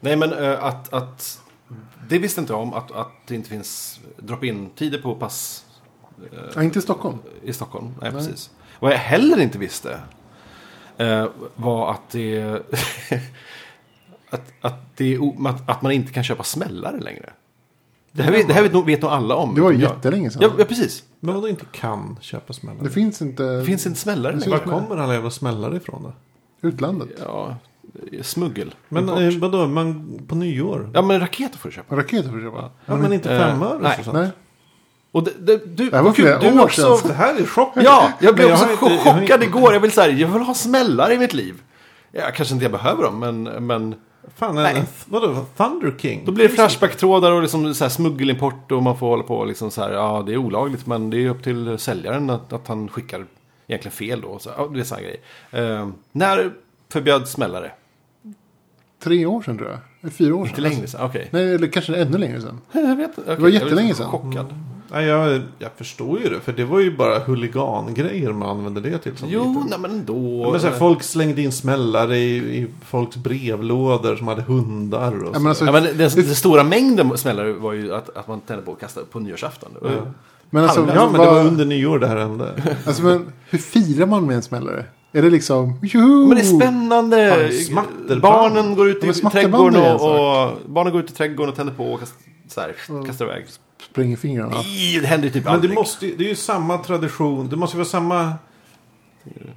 Nej, men eh, att, att... Det visste inte jag om, att, att det inte finns drop-in-tider på pass Ja, inte i Stockholm. i Stockholm. Nej, Nej. precis. Vad jag heller inte visste eh, var att det... att, att, det att, att man inte kan köpa smällare längre. Det här, vet, det här vet, nog, vet nog alla om. Det var ju jättelänge sedan. Ja, ja, precis. Men vadå inte kan köpa smällare? Det finns inte Det finns inte smällare längre. Var kommer alla jävla smällare ifrån då? utlandet. Ja, smuggel. Men eh, vadå, man, på nyår? Ja, men raketer får du köpa. Raketer får du köpa. Ja, men inte Eh, femöre nej. och sånt? Nej. Och det, det, du, Det här var flera du år också, sedan. Det här är chocken. Ja, jag blev Men också har inte- jag har chockad inte- igår. Jag vill, så här, jag vill ha smällare i mitt liv. Jag kanske inte jag behöver dem, men, men Fan, Nej. en, vadå, Thunder King? då blir det Flashback-trådar och liksom så här smuggelimport och man får hålla på och liksom så här, ja det är olagligt men det är upp till säljaren att, att han skickar egentligen fel då. Så, ja, det är sådana grejer. Eh, när förbjöds smällare? Tre år sedan tror jag. Eller Fyra år sedan. Inte längre sedan, okej. Nej, eller kanske ännu längre sedan. Jag vet inte. var jättelänge sedan. Chockad. Nej, jag, jag förstår ju det, för det var ju bara huligangrejer man använde det till som Jo, liten. nej men ändå. Men så här, folk slängde in smällare i, i folks brevlådor som hade hundar och Ja, men alltså, Ja, men den, den stora mängden smällare var ju att, att man tände på och kastade på nyårsafton. Det Ja. men alltså, ja, men det var under nyår det här hände. Alltså, men hur firar man med en smällare? Är det liksom, joho! Men det är spännande. Fan. Barnen går ut i trädgården och, och barnen går ut i trädgården och tänder på och kast, så här, kastar iväg. Spränger fingrarna. Nej, det händer ju typ Men det, aldrig. måste, ju- det är ju samma tradition, det måste ju vara samma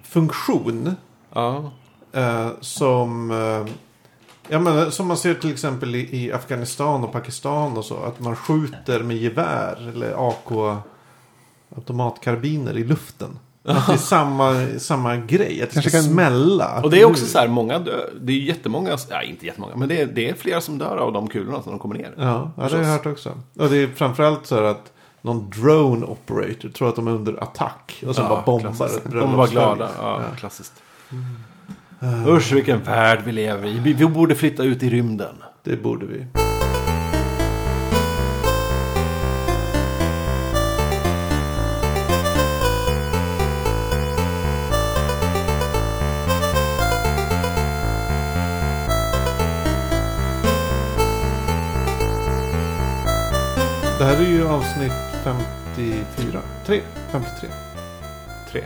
funktion Ja. eh, som, eh, ja, men, som man ser till exempel i, i Afghanistan och Pakistan och så. Att man skjuter med gevär eller AK automatkarbiner i luften. Att det är samma, samma grej, att det Kanske ska kan- smälla. Och det är också så här, många dör. Det är jättemånga, ja inte jättemånga, men det är, det är flera som dör av de kulorna när de kommer ner. Ja, ja det har jag hört också. Och det är framförallt så här att någon drone operator tror att de är under attack. Och så Ja, bara bombar klassiskt. ett De var glada. Ja, klassiskt. Usch vilken värld vi lever i. Vi, vi borde flytta ut i rymden. Det borde vi. Avsnitt 54. 3. 53. Tre.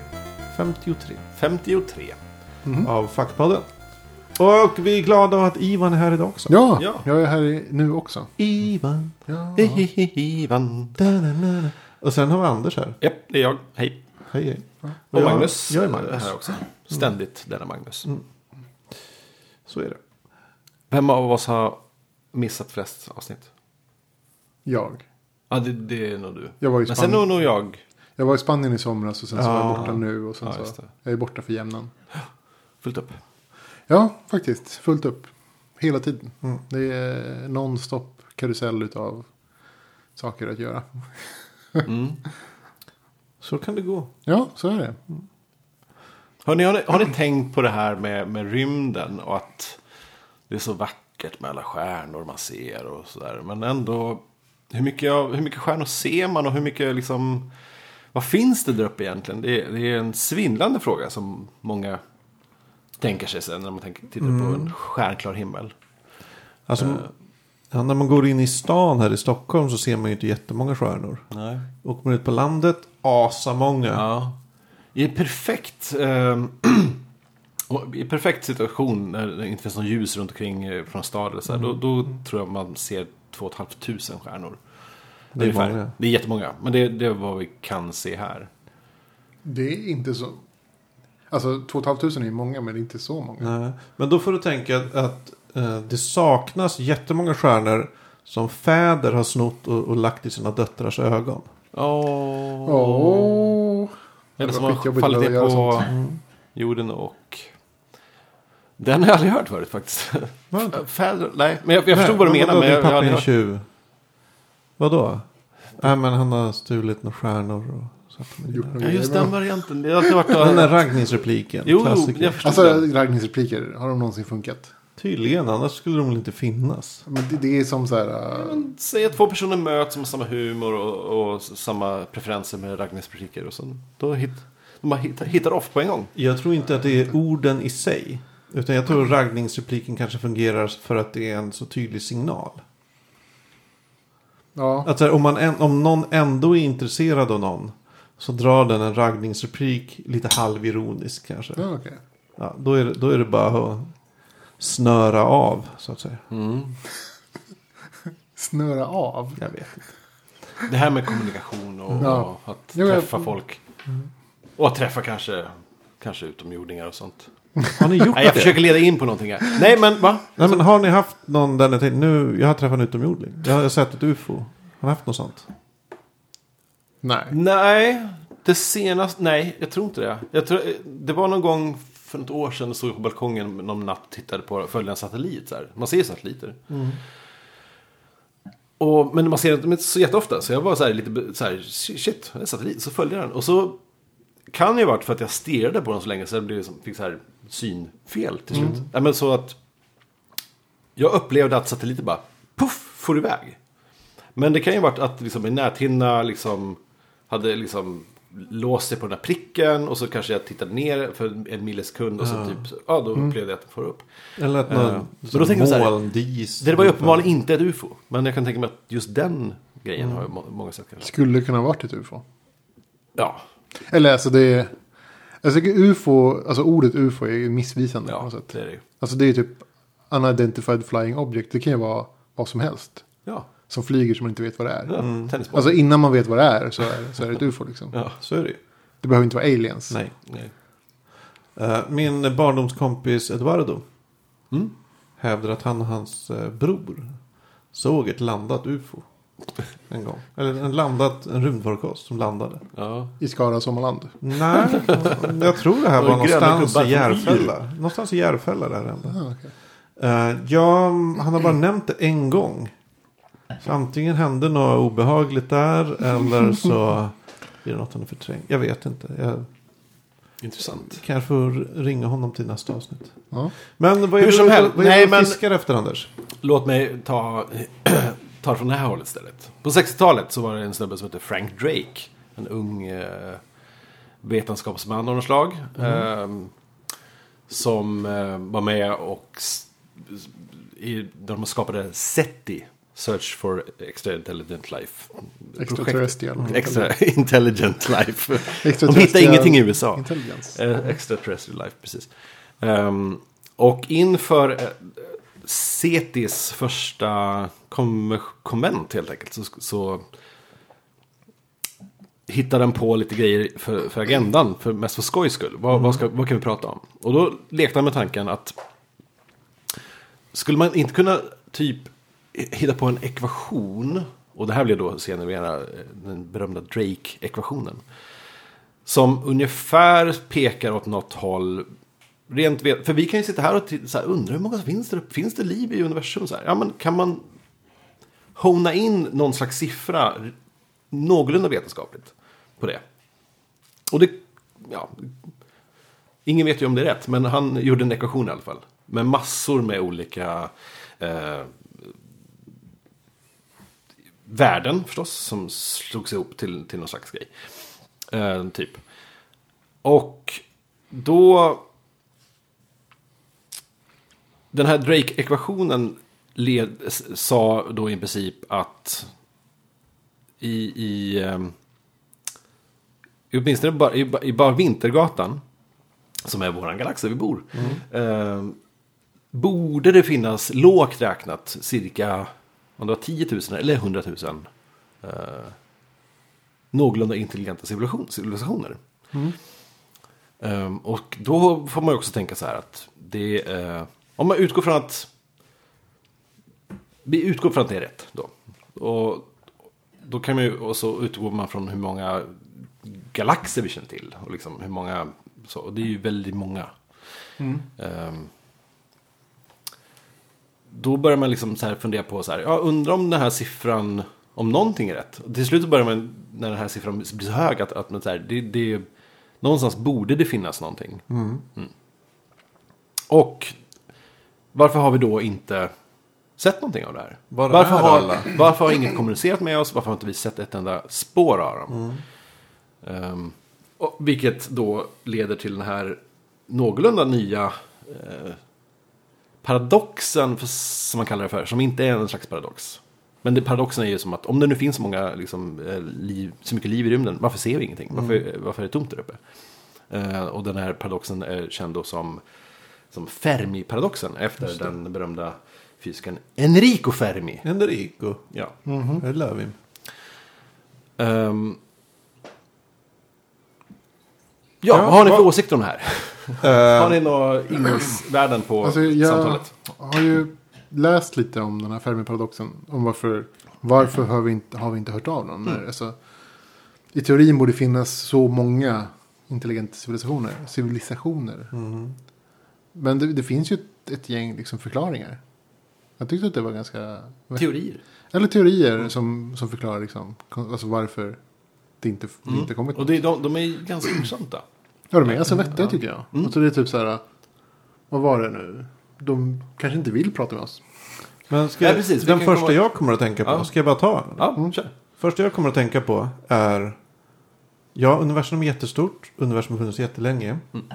53. 53. Mhm. Av Fackpodden. Och vi är glada att Ivan är här idag också. Ja, Ja. jag är här i- nu också. Ivan. Ja. Ivan. Da-da-da-da. Och sen har vi Anders här. Japp, det är jag. Hej. Hej hej. Och jag, Magnus. Jag är Magnus. här också. Ständigt denna Magnus. Så är det. Vem av oss har missat flest avsnitt? Jag. Ja, det, det är nog du. Jag var i Men sen Spanien. nog nog jag. Jag var i Spanien i somras och sen så var Ja. jag borta nu. Och sen Ja, så, det. jag är borta för jämnan. Fullt upp. Ja, faktiskt. Fullt upp. Hela tiden. Mm. Det är nonstop karusell utav saker att göra. Mm. Så kan det gå. Ja, så är det. Hörrni, har, ni, har ni tänkt på det här med, med rymden och att det är så vackert med alla stjärnor man ser och sådär. Men ändå, hur mycket, hur mycket stjärnor ser man och hur mycket liksom, vad finns det där uppe egentligen? Det är, det är en svindlande fråga som många tänker sig sen när man tänker, tittar på en stjärnklar himmel. Alltså, Eh. ja, när man går in i stan här i Stockholm så ser man ju inte jättemånga stjärnor. Nej. Åker man ut på landet, asamånga. Ja. I en perfekt, i en perfekt situation när det inte finns någon ljus runt omkring eh, från staden. Så här, då, då tror jag man ser 2 500 stjärnor. Det är Ungefär. många. Det är jättemånga. Men det, det är vad vi kan se här. Det är inte så. Alltså 2 500 är ju många men det är inte så många. Nej. Men då får du tänka att, att eh, det saknas jättemånga stjärnor som fäder har snott och, och lagt i sina döttrars ögon. Åh. Åh. Eller Det som har fallit ner på sånt. jorden och... Den har jag aldrig hört förut faktiskt. Fäder, nej, men jag, jag förstod vad du menar. vadå, Men jag, jag pappa är en tjuv. Vadå? Nej men han har stulit några stjärnor och Ja, just den varianten. Det har alltid varit... Den där raggningsrepliken. Jo, klassiker. jag förstod Alltså den. Ragnhilds repliker, har de någonsin funkat? Tydligen, annars skulle de väl inte finnas. Men det, det är som så här. äh, Säg att två personer möts som har samma humor och, och samma preferenser med Ragnhilds repliker. Och sen, då hit, de bara hittar, hittar off på en gång. Jag tror inte att det är orden i sig. Utan jag tror raggningsrepliken kanske fungerar för att det är en så tydlig signal. Ja, Att här, om, man en, om någon ändå är intresserad av någon. Så drar den en raggningsreplik lite halvironisk kanske. ja okej. Ja, då, är det, då är det bara att snöra av så att säga. Mm. Snöra av. Jag vet inte. Det här med kommunikation och, Ja. och att Jo, jag- träffa folk. Och att träffa kanske, kanske utomjordingar och sånt. Har ni gjort Nej, jag det? försöker leda in på någonting här. Nej, men va? Nej, men har ni haft någon där ni tänkte, nu, jag har träffat en utomjording. Jag har sett ett ufo. Har ni haft något sånt? Nej. Nej, det senaste, nej, jag tror inte det. Jag tror, det var någon gång för något år sedan, stod jag på balkongen någon natt och tittade på, följde en satellit. Så här. Man ser ju satelliter. Och, men man ser det inte så jätteofta. Så jag var så här, lite så här, shit, det är en satellit. Så följde jag den. Och så kan det ju ha varit för att jag stirrade på den så länge så jag blev liksom, fick så här synfel till slut. Nej, men så att jag upplevde att satelliten bara puff, for iväg. Men det kan ju ha varit att liksom, en näthinna liksom, hade liksom låst sig på den här pricken och så kanske jag tittade ner för en millisekund och så typ, ja då upplevde jag att den får upp. Eller att Eh, någon så då tänker jag så här, molndis. Det var ju uppenbarligen inte ett ufo, men jag kan tänka mig att just den grejen har ju må- många sett. Skulle kunna varit ett ufo. Ja, Eller alltså det är... Tycker ufo, alltså ordet ufo är ju missvisande på ja något sätt. det är det ju. Alltså det är typ unidentified flying object. Det kan ju vara vad som helst. Ja, Som flyger som man inte vet vad det är. ja tennisboll. Alltså innan man vet vad det är så är, så är det ett ufo liksom. ja. Så är det ju. Det behöver inte vara aliens. Nej. Nej. Eh, Min barndomskompis Eduardo Mm. hävdar att han och hans eh, bror såg ett landat ufo. En gång. Eller en landat, en rymdfarkost som landade. Ja. I Skara Sommarland. Nej, jag tror det här var någonstans i Järfälla. Någonstans i Järfälla där hände. Ah, okej. Uh, ja, han har bara nämnt det en gång. Så antingen hände något obehagligt där eller så är det något han har förträngt. Jag vet inte. Jag Intressant. kanske får ringa honom till nästa avsnitt. Ja. Men vad är Hur det som du- helst, vad är nej, det men- fiskar efter Anders? Låt mig ta, ta det från det här hållet istället. På 60-talet så var det en snubbe som hette Frank Drake. En ung eh, vetenskapsman av något slag. Eh, som eh, var med och i, de skapade SETI. Search for Extra Intelligent Life. Extraterrestrial. Extra Intelligent Life. De hittade ingenting i USA. Eh, Extraterrestrial Life, precis. Ehm, och inför eh, CETIs första konvent helt enkelt så, så hittade den på lite grejer för, för agendan, för, mest för skojs skull. Vad, vad, ska, vad kan vi prata om? Och då lekte han med tanken att skulle man inte kunna typ hitta på en ekvation, och det här blev då senare eh, den berömda Drake-ekvationen. Som ungefär pekar åt något håll. Rent vet, för vi kan ju sitta här och så här, undra hur många finns det? Finns det liv i universum? Så här? Ja, men kan man hona in någon slags siffra någorlunda vetenskapligt på det? Och det, ja, ingen vet ju om det är rätt, men han gjorde en ekvation i alla fall. Med massor med olika eh, värden förstås, som slogs ihop till, till någon slags grej. Eh, typ. Och då... Den här Drake-ekvationen sa då i princip att i, i, i åtminstone bara, i, i bara Vintergatan, som är våran galax där vi bor, ehm, borde det finnas lågt räknat cirka om det var 10 000 eller 100 000 eh, någorlunda intelligenta civilisation, civilisationer. Ehm, och då får man ju också tänka så här att det eh, om man utgår från att vi utgår från att det är rätt då. Och då kan man ju, och så utgår man från hur många galaxer vi känner till. Och liksom hur många, så, och det är ju väldigt många. Ehm, då börjar man liksom så här fundera på så här, ja, undrar om den här siffran, om någonting är rätt. Och till slut börjar man, när den här siffran blir så hög, att, att man så här, det, det, någonstans borde det finnas någonting. Mm. Och varför har vi då inte sett någonting av det här? Var varför, är har, alla? varför har ingen kommunicerat med oss? Varför har inte vi sett ett enda spår av dem? Ehm, och, vilket då leder till den här någorlunda nya eh, paradoxen, för, som man kallar det för, som inte är en slags paradox. Men det, paradoxen är ju som att om det nu finns så, många, liksom, eh, liv, så mycket liv i rymden, varför ser vi ingenting? Varför, varför är det tomt där uppe? Eh, och den här paradoxen är känd då som, som Fermi-paradoxen efter den berömda fysikern Enrico Fermi. Enrico. Ja. I love him. Ehm, ja, Ja, vad har ni för vad- åsikter om det här? Eh, Har ni några ingångsvärden på Alltså, jag samtalet? har ju läst lite om den här Fermi-paradoxen. Om varför, varför har, vi inte, har vi inte hört av någon? Mm. Alltså, I teorin borde det finnas så många intelligenta civilisationer. civilisationer. mm. Men det, det finns ju ett, ett gäng liksom, förklaringar. Jag tyckte att det var ganska... Teorier. Eller teorier som, som förklarar liksom, alltså varför det inte, det Mm. inte kommit Och det, de, de är ganska intressanta. Ja, de är ganska vettiga tycker jag. Mm. Och så det är typ så här, vad var det nu? De kanske inte vill prata med oss. Men ska jag, precis, den första komma- jag kommer att tänka på, Ja. ska jag bara ta? Ja, Mm. kör. Första jag kommer att tänka på är Ja, universum är jättestort. Universum har funnits jättelänge. Mm.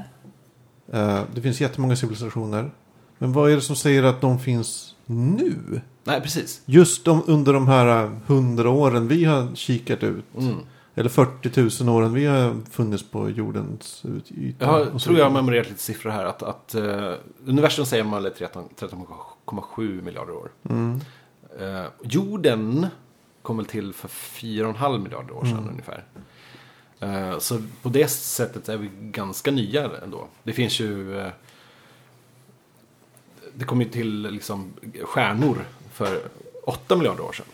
Eh, det finns jättemånga civilisationer. Men vad är det som säger att de finns nu? Nej, precis. Just de, under de här hundra åren vi har kikat ut. Mm. Eller 40 000 åren vi har funnits på jordens yta. Jag tror jag har memorerat lite siffror här. Att, att eh, universum säger man är 13 13,7 miljarder år. Mm. Eh, jorden kom väl till för 4,5 miljarder år sedan Mm. ungefär. Eh, så på det sättet är vi ganska nya ändå. Det finns ju... Eh, det kom ju till liksom stjärnor för 8 miljarder år sedan.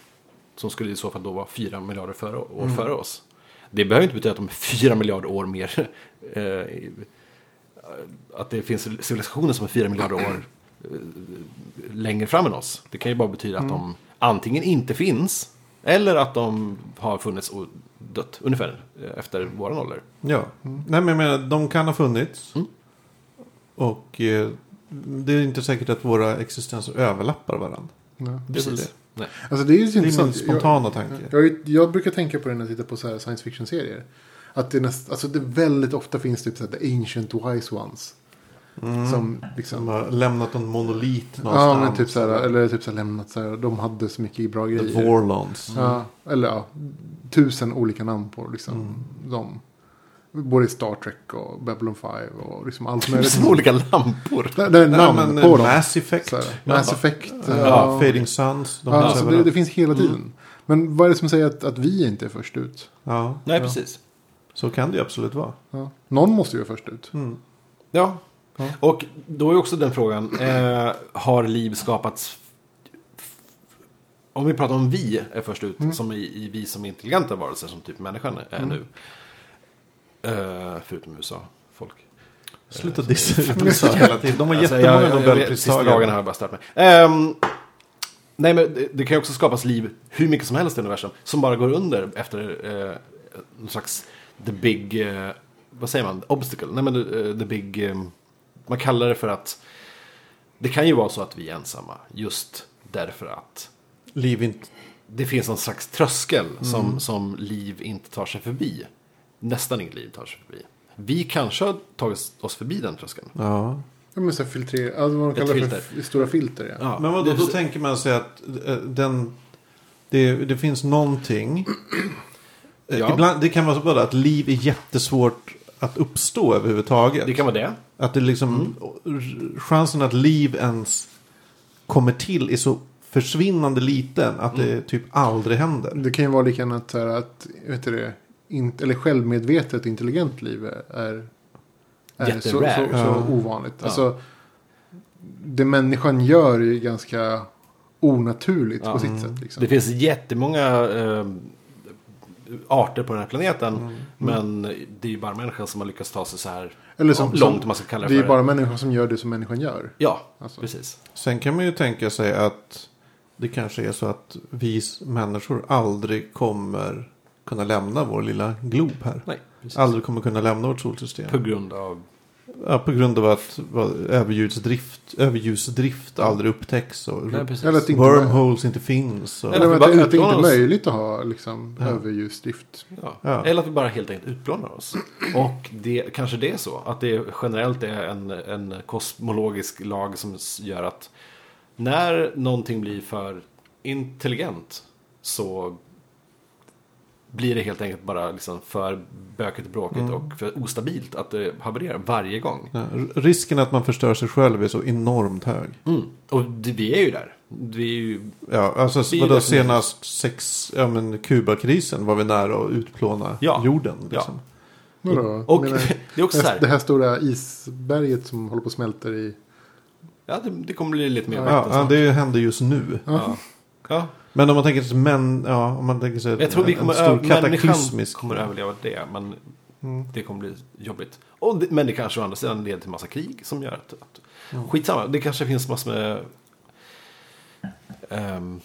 Som skulle i så fall då vara 4 miljarder före, år Mm. före oss. Det behöver inte betyda att de är 4 miljarder år mer. Eh, att det finns civilisationer som är 4 miljarder år längre fram än oss. Det kan ju bara betyda att de antingen inte finns eller att de har funnits och dött ungefär eh, efter våran ålder. Ja, nej men jag menar, de kan ha funnits. Mm. Och eh, det är inte säkert att våra existenser överlappar varandra. Ja. Det är väl det. Nej. Alltså det är ju så Det är min spontana tanke. Jag, jag, jag brukar tänka på det när jag tittar på så här science fiction-serier. Att det, näst, alltså det väldigt ofta finns typ så här the ancient wise ones. Mm. Som liksom... Som har lämnat en monolit någonstans. Ja, men typ så här, eller typ så här lämnat så här, de hade så mycket bra The grejer. Vorlons. Ja, eller ja, tusen olika namn på liksom Mm. dem. Både i Star Trek och Babylon 5 och liksom allt möjligt. Tusen olika lampor. Det, det är namn men på eh, dem. Mass Effect. Här, Ja. Mass Effect. Ja, Ja, Fading Suns. De ja, så det, det finns hela Mm. tiden. Men vad är det som säger att, att vi inte är först ut? Ja, Nej, Ja. precis. så kan det ju absolut vara. Ja. Någon måste ju vara först ut. Mm. Ja. Ja. Och då är också den frågan, eh, har liv skapats... Om vi pratar om vi är först ut, Mm. som i, i vi som intelligenta varelser, som typ människan är Mm. nu. Eh, förutom USA, folk. Sluta dissa ut USA hela tiden. De har Alltså, jättemånga Sista dagarna har Nobelpristagare. jag bara stört mig. Ehm, nej, men det, det kan ju också skapas liv hur mycket som helst i universum. Som bara går under efter eh, någon slags the big, eh, vad säger man, obstacle. Nej men eh, the big, eh, man kallar det för att det kan ju vara så att vi är ensamma. Just därför att Liv inte... det finns någon slags tröskel Mm. som, som liv inte tar sig förbi. Nästan inget liv tar sig förbi. Vi kanske har tagit oss förbi den tröskeln. Ja. Ja, men så här filtre, alltså vad de kallar filter. för stora filter. Ja. Ja, Men vadå, då tänker man sig att eh, den... Det, det finns någonting... Ja. Ibland, det kan vara så bara att liv är jättesvårt att uppstå överhuvudtaget. Det kan vara det. Att det liksom... Chansen att liv ens kommer till är så försvinnande liten att det typ aldrig händer. Det kan ju vara lika gärna att, så här, att vet du det, in, eller självmedvetet intelligent liv är, är, så, så, så ovanligt. Ja. Alltså, det människan gör är ju ganska onaturligt Ja. på sitt sätt. Liksom. Det finns jättemånga eh, arter på den här planeten. Mm. Men det är ju bara människan som har lyckats ta sig så här Eller som, långt, som, man ska kalla det det är för. bara människan som gör det som människan gör. Ja, Alltså. precis. Sen kan man ju tänka sig att det kanske är så att vi människor aldrig kommer kunna lämna vår lilla glob här. Nej, precis. Aldrig kommer kunna lämna vårt solsystem. På grund av Ja, på grund av att vad, överljudsdrift, överljusdrift aldrig upptäcks. Och Nej, precis. Eller att inte, wormholes inte finns. Och, Eller- att, bara det- att det inte är oss. möjligt att ha liksom, Ja. överljusdrift. Ja. Ja. Eller att vi bara helt enkelt utplånar oss. Och det, kanske det är så. Att det generellt är en, en kosmologisk lag som gör att när någonting blir för intelligent så blir det helt enkelt bara liksom för bökigt och bråkigt Mm. och för ostabilt att det havererar varje gång. ja, risken att man förstör sig själv är så enormt hög. Mm. Och det, vi är ju där. Vi är ju, Ja, alltså Vi vadå, senast sex, ja men Kubakrisen var vi nära att utplåna Ja. jorden. Liksom. Vadå? och Menar, det är också så det här. här stora isberget som håller på att smälta i... Ja, det, det kommer bli lite mer Ja, Ja, ja, det händer just nu. Ja. Ja. Men om man tänker sig män, ja, om man tänker sig Jag tror vi en kommer stor över, människan kataklysmisk. kommer överleva det. Men Mm. det kommer bli jobbigt. Och det, men det kanske å andra sidan leder till massa krig som gör att... att Mm. Skitsamma, det kanske finns massor med... ehm,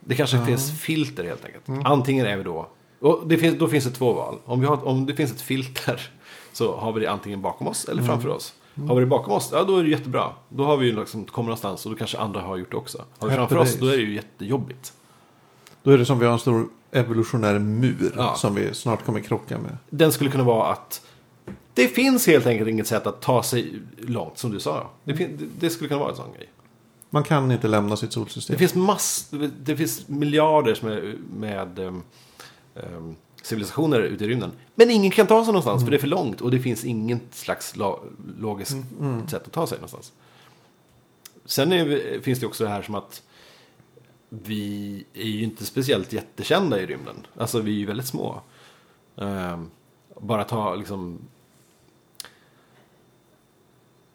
det kanske Ja. finns filter helt enkelt. Mm. Antingen är vi då... Och det finns, då finns det två val. Om, vi har, om det finns ett filter så har vi det antingen bakom oss eller Mm. framför oss. Har vi det bakom oss, ja då är det jättebra. Då har vi ju liksom kommit någonstans och då kanske andra har gjort det också. Har vi Happy framför oss, då är det ju jättejobbigt. Då är det som vi har en stor evolutionär mur Ja. som vi snart kommer krocka med. Den skulle kunna vara att det finns helt enkelt inget sätt att ta sig långt, som du sa. Det, det- det skulle kunna vara en sån grej. Man kan inte lämna sitt solsystem. Det finns mass, det finns miljarder med, med um, um, civilisationer ute i rymden. Men ingen kan ta sig någonstans för det är för långt och det finns inget slags lo- logiskt sätt att ta sig någonstans. Sen är, finns det också det här som att vi är ju inte speciellt jättekända i rymden. Alltså vi är ju väldigt små. Ehm, bara ta liksom...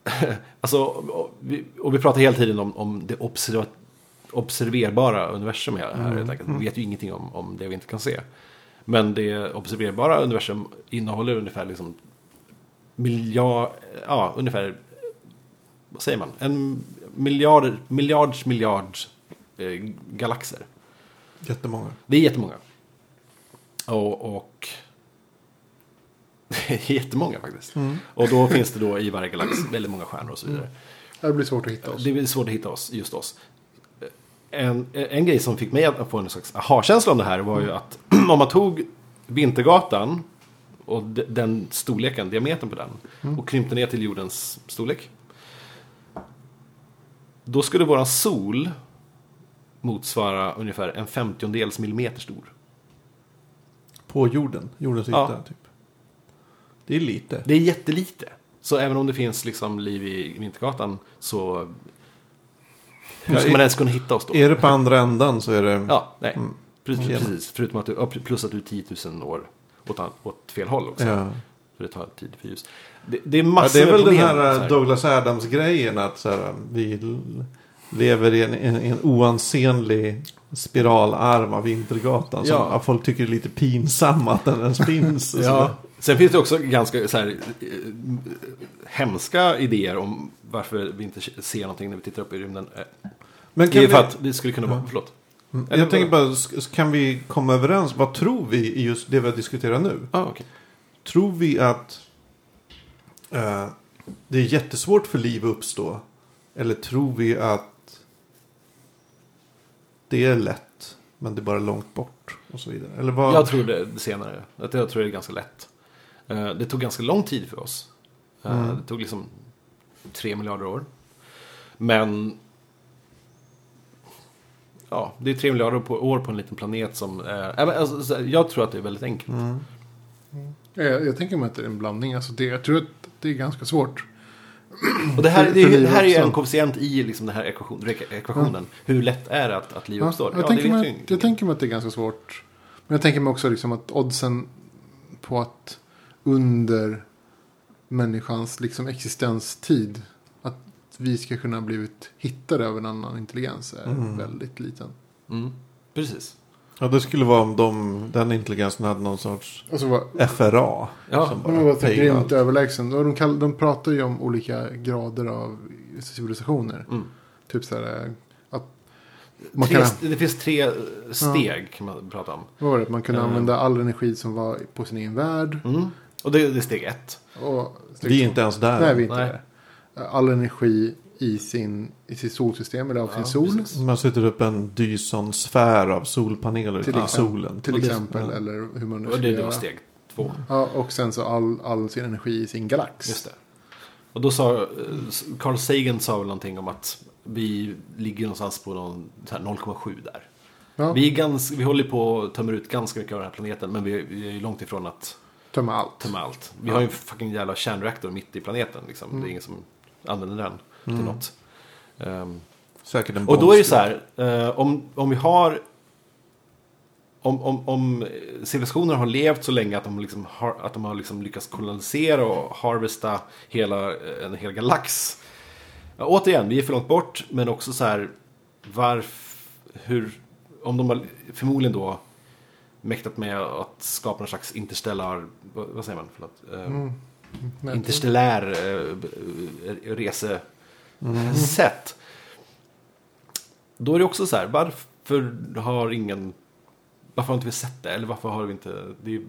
alltså, och vi, och vi pratar hela tiden om, om det observa, observerbara universum här. här helt enkelt. Vi vet ju ingenting om, om det vi inte kan se. Men det observerbara universum innehåller ungefär liksom miljard, ja ungefär, vad säger man? En miljard, miljards miljard eh, galaxer. Jättemånga. Det är jättemånga. Och, och det är jättemånga faktiskt. Och då finns det då i varje galax väldigt många stjärnor och så vidare. Det blir svårt att hitta oss. Det är svårt att hitta oss, just oss. En, en grej som fick mig att få en slags aha-känsla om det här var ju att om man tog Vintergatan och de- den storleken, diametern på den och krympte ner till jordens storlek. Då skulle våran sol motsvara ungefär en femtiondels millimeter stor. På jorden. Jordens yta Ja. typ. Det är lite. Det är jättelite. Så även om det finns liksom liv i Vintergatan så... Hur Ja, ska man ens kunna hitta oss då? Är det på andra ändan så är det... Ja, nej. Mm. Precis, Tjena. precis. Förutom att du, ja, plus att du är 10 000 år åt, åt fel håll också. Ja. För det tar tid för ljus. Det, det är Ja, massor det är väl den här eh, Douglas Adams-grejen att så här, vi lever i en, en, en oansenlig spiralarm av Vintergatan. Som Ja. ja. folk tycker är lite pinsam att den ens finns. Ja. Sen finns det också ganska så här, eh, hemska idéer om varför vi inte ser någonting när vi tittar upp i rymden. Eh, Men Det är vi, för att det skulle kunna vara... Förlåt. Eller- jag tänker bara, kan vi komma överens? Vad tror vi i just det vi har diskuterat nu? Ah, okej. Tror vi att eh, det är jättesvårt för liv att uppstå? Eller tror vi att det är lätt, men det är bara långt bort? Och så vidare. Eller vad? Jag tror det, det senare. Att jag tror det är ganska lätt. Eh, Det tog ganska lång tid för oss. Eh, Mm. Det tog liksom tre miljarder år. Men ja, det är tre miljarder på, år på en liten planet som är... alltså, jag tror att det är väldigt enkelt. Mm. Jag, jag tänker mig att det är en blandning. Alltså det, jag tror att det är ganska svårt. Och det här, För- det, är för ju- liv det här är ju en koefficient i liksom den här ekvation, ekvationen. Hur lätt är det att, att liv Ja, uppstår? jag, Ja, tänker det mig, jag tänker mig att det är ganska svårt. Men jag tänker mig också liksom att oddsen på att under människans liksom existenstid att vi ska kunna blivit hittade av en annan intelligens är Mm. väldigt liten. Mm, precis. Ja, det skulle vara om de, den intelligensen hade någon sorts Alltså vad, FRA. Ja, som de var grymt överlägsen. Och de, kall, de pratar ju om olika grader av civilisationer. Mm. Typ så här eh, att man Tre, kan, Det finns tre steg kan man prata om. vad var det? Man kunde Mm. använda all energi som var på sin egen värld. Mm. Och det, det är steg ett. Och Vi är inte ens där. Nej, vi är inte Nej. det. All energi i, sin, i sitt solsystem eller av sin sol. Man sätter upp en Dyson-sfär av solpaneler Till exempel. solen. Till det- exempel. ja. Eller hur man nu Och ska det, det var steg två. Ja, och sen så all, all sin energi i sin galax. Just det. Och då sa eh, Carl Sagan sa väl någonting om att vi ligger någonstans på någon, så här 0,7 där. Ja, Vi, är ganska, vi håller på att tömma ut ganska mycket av den här planeten. Men vi, vi är ju långt ifrån att tömma allt. tömma allt. Vi har ju en fucking jävla kärnreaktor mitt i planeten. Liksom. Det är ingen som använder den till något. Ehm, Säkert en och då är det så här. eh, om, om vi har... Om, om, om civilisationer har levt så länge att de, liksom har, att de har liksom lyckats kolonisera och harvesta hela, en hel galax. Ja, återigen, vi är för långt bort. Men också så här. Varför... Hur... Om de har förmodligen då mäktat med att skapa någon slags interstellar... Vad, säger man? Förlåt. Eh, Mm. Men- interstellär eh, resesätt. Då är det också så här, varför har ingen... Varför har inte vi sett det? Eller varför har vi inte... Det är,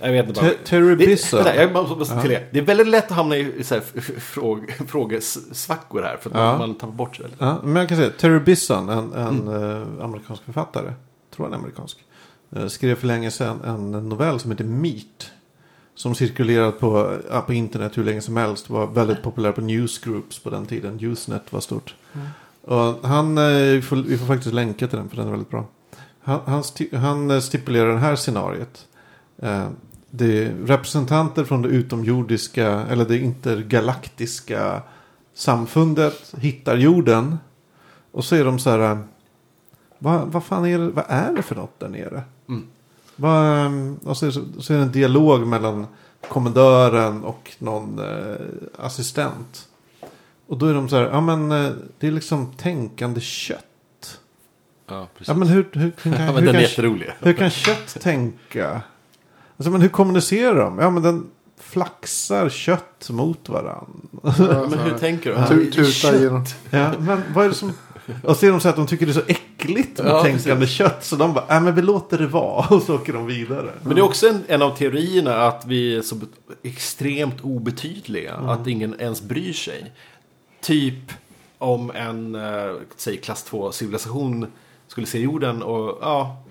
jag vet inte bara. Te- Terry Det, jag måste till det. det är väldigt lätt att hamna i så här, fråg, frågesvackor här. För att Ja. man tappar bort sig. Ja, men jag kan säga, Terry Bisson, en, en Mm. eh, amerikansk författare, tror han är amerikansk, eh, skrev för länge sedan en novell som heter Meat. Som cirkulerat på, ja, på internet hur länge som helst. Var väldigt populär på newsgroups på den tiden. Usenet var stort. Och han, eh, vi, får, vi får faktiskt länka till den för den är väldigt bra. Han, han, sti, han eh, stipulerar det här scenariet. Eh, det representanter från det utomjordiska eller det intergalaktiska samfundet hittar jorden. Och så är de så här. Vad, vad fan är det, vad är det för något där nere? Mm. Vad, ehm, och så, så är det en dialog mellan kommendören och någon eh, assistent. Och då är de så här, ja men eh, det är liksom tänkande kött. Ja, precis. Ja men hur, hur, hur, kan, Ja, men hur, den kan, hur kan kött tänka? Alltså men hur kommunicerar de? Ja men den flaxar kött mot varandra. Ja, men hur tänker du? Tu- Tuta genom... Ja, men vad är det som... Och så är de så att de tycker det är så äckligt med Ja, tänkande kött. Så de bara, nej men vi låter det vara. Och så åker de vidare. Men det är också en, en av teorierna att vi är så extremt obetydliga. Att ingen ens bryr sig. Typ om en, eh, säg klass 2-civilisation skulle se jorden och ja,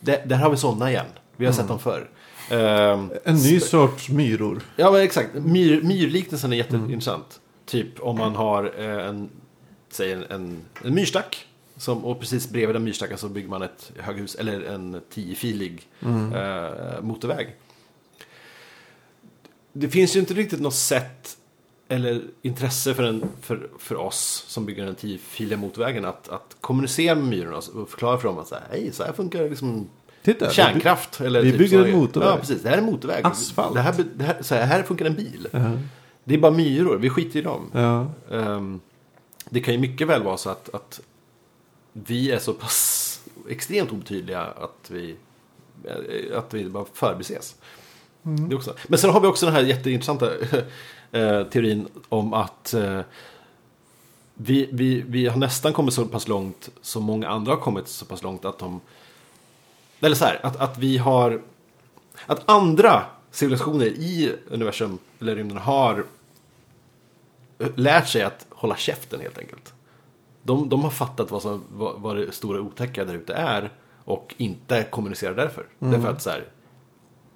det, där har vi sådana igen. Vi har sett dem förr. Ehm, En ny sorts myror. Ja, men exakt. Myr, myrliknelsen är jätteintressant. Typ om man har eh, en, säg en, en, en myrstack. Som, och precis bredvid den myrstacken så bygger man ett höghus eller en tiofilig eh, motorväg. Det finns ju inte riktigt något sätt eller intresse för, en, för, för oss som bygger den tiofiliga motorvägen att, att kommunicera med myrorna och förklara för dem att så här, hej, så här funkar liksom Titta. kärnkraft. Eller vi typ bygger så- en motorväg. Ja, precis. Det här är en motorväg. Asfalt. Det här, det här, så här, här funkar en bil. Ja. Det är bara myror, vi skiter i dem. ja. Ehm, det kan ju mycket väl vara så att, att vi är så pass extremt obetydliga att vi, eh, att vi bara förbises. Det är också. Men sen har vi också den här jätteintressanta eh, teorin om att eh, vi, vi, vi har nästan kommit så pass långt som många andra har kommit så pass långt att de... Eller så här, att, att vi har... Att andra civilisationer i universum eller rymden har lärt sig att hålla käften helt enkelt. De, de har fattat vad, som, vad, vad det stora otäcka där ute är och inte kommunicerar därför. Därför att så här,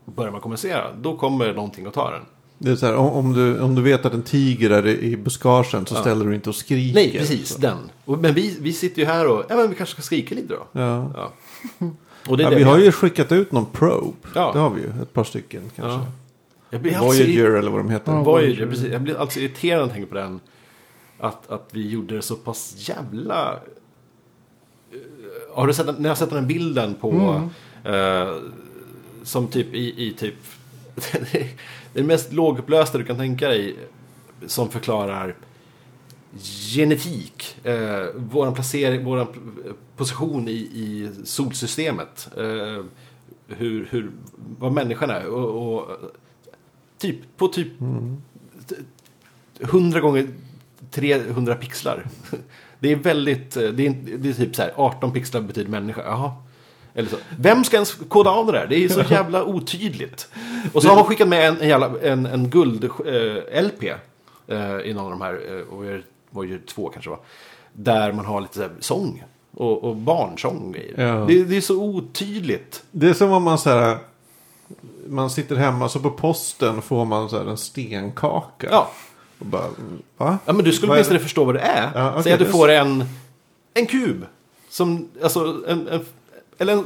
börjar man kommunicera, då kommer någonting att ta den. Det är så här, om, du, om du vet att en tiger är i buskagen så Ja. ställer du inte och skriker. Nej, precis, Så. den. Men vi, vi sitter ju här och, ja men vi kanske ska skrika lite då. Ja. Ja. Och det är Ja, det vi har gör. ju skickat ut någon probe. Ja. Det har vi ju. Ett par stycken kanske. Ja. Jag blir alltså Voyager eller vad de heter. Ja. Voyager, precis. Jag blir alltså irriterad när jag tänker på den. Att, att vi gjorde det så pass jävla... Eh, Har du sett, när jag har sett den bilden på... eh, som typ i, i typ... det är det mest lågupplösta du kan tänka dig. Som förklarar genetik. Eh, våran placering, våran position i, i solsystemet. Eh, hur, hur, vad människan är. Och, och typ, på typ 100 gånger 300 pixlar. Det är väldigt, det är, det är typ så här 18 pixlar betyder människa. Jaha. Eller så. Vem ska ens koda av det där? Det är så jävla otydligt. Och så har man skickat med en, en, jävla, en, en guld-LP eh, i någon av de här, eh, och det var ju två kanske va. Där man har lite så här sång. Och, och barnsång. Ja. Det, det är så otydligt. Det är som om man så här. Man sitter hemma så på posten får man så här en stenkaka. Ja, Och bara, va? ja men du skulle åtminstone förstå vad det är. Ja, okej, Säg att du får en, en kub. Som, alltså, en, en, eller en,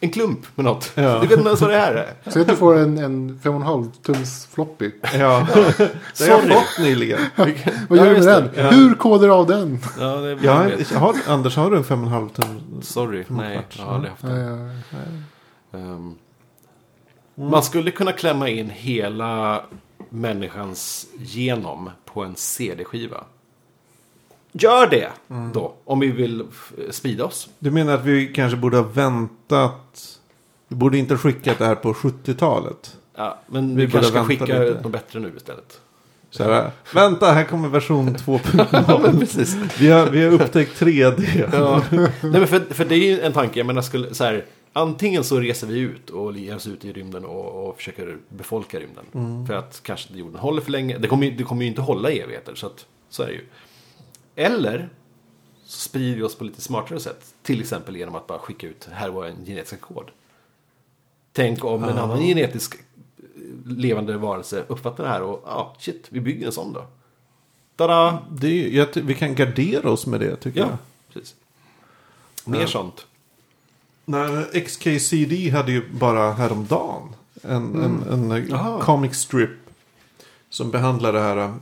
en klump med något. Ja. Du vet inte ens vad det här är. Säg att du får en, en 5,5 tums floppy. Ja, det har jag Sorry. fått nyligen. Vad gör du med det. den? Ja. Hur kodar du av den? Ja, det Jag har, vet. har, Anders, har du en 5,5 tum? Sorry, nej. Jag har aldrig haft Ja, det. Ehm, Man skulle kunna klämma in hela människans genom på en CD-skiva. Gör det då, om vi vill sprida oss. Du menar att vi kanske borde ha väntat? Vi borde inte ha skickat det här på 70-talet? Ja, men Vi vi, kanske ska skicka lite. något bättre nu istället. Så här, vänta, här kommer version 2.0. Ja, men precis. Vi har, vi har upptäckt 3D. Ja. Nej, men för, för det är ju en tanke, jag menar, skulle, så här, antingen så reser vi ut och ger oss ut i rymden och, och försöker befolka rymden. Mm. För att kanske jorden håller för länge. Det kommer, ju- det kommer ju inte hålla i evigheter, så, att, så är det ju. Eller så sprider vi oss på lite smartare sätt. Till exempel genom att bara skicka ut, här var en genetisk kod. Tänk om en annan genetisk levande varelse uppfattar det här och, ja, ah, shit, vi bygger en sån då. Tada! Det är, vi kan gardera oss med det tycker Ja, jag. precis. Mer Ja. sånt. Nej, XKCD hade ju bara häromdagen en, en, en Jaha. comic strip som behandlar det här.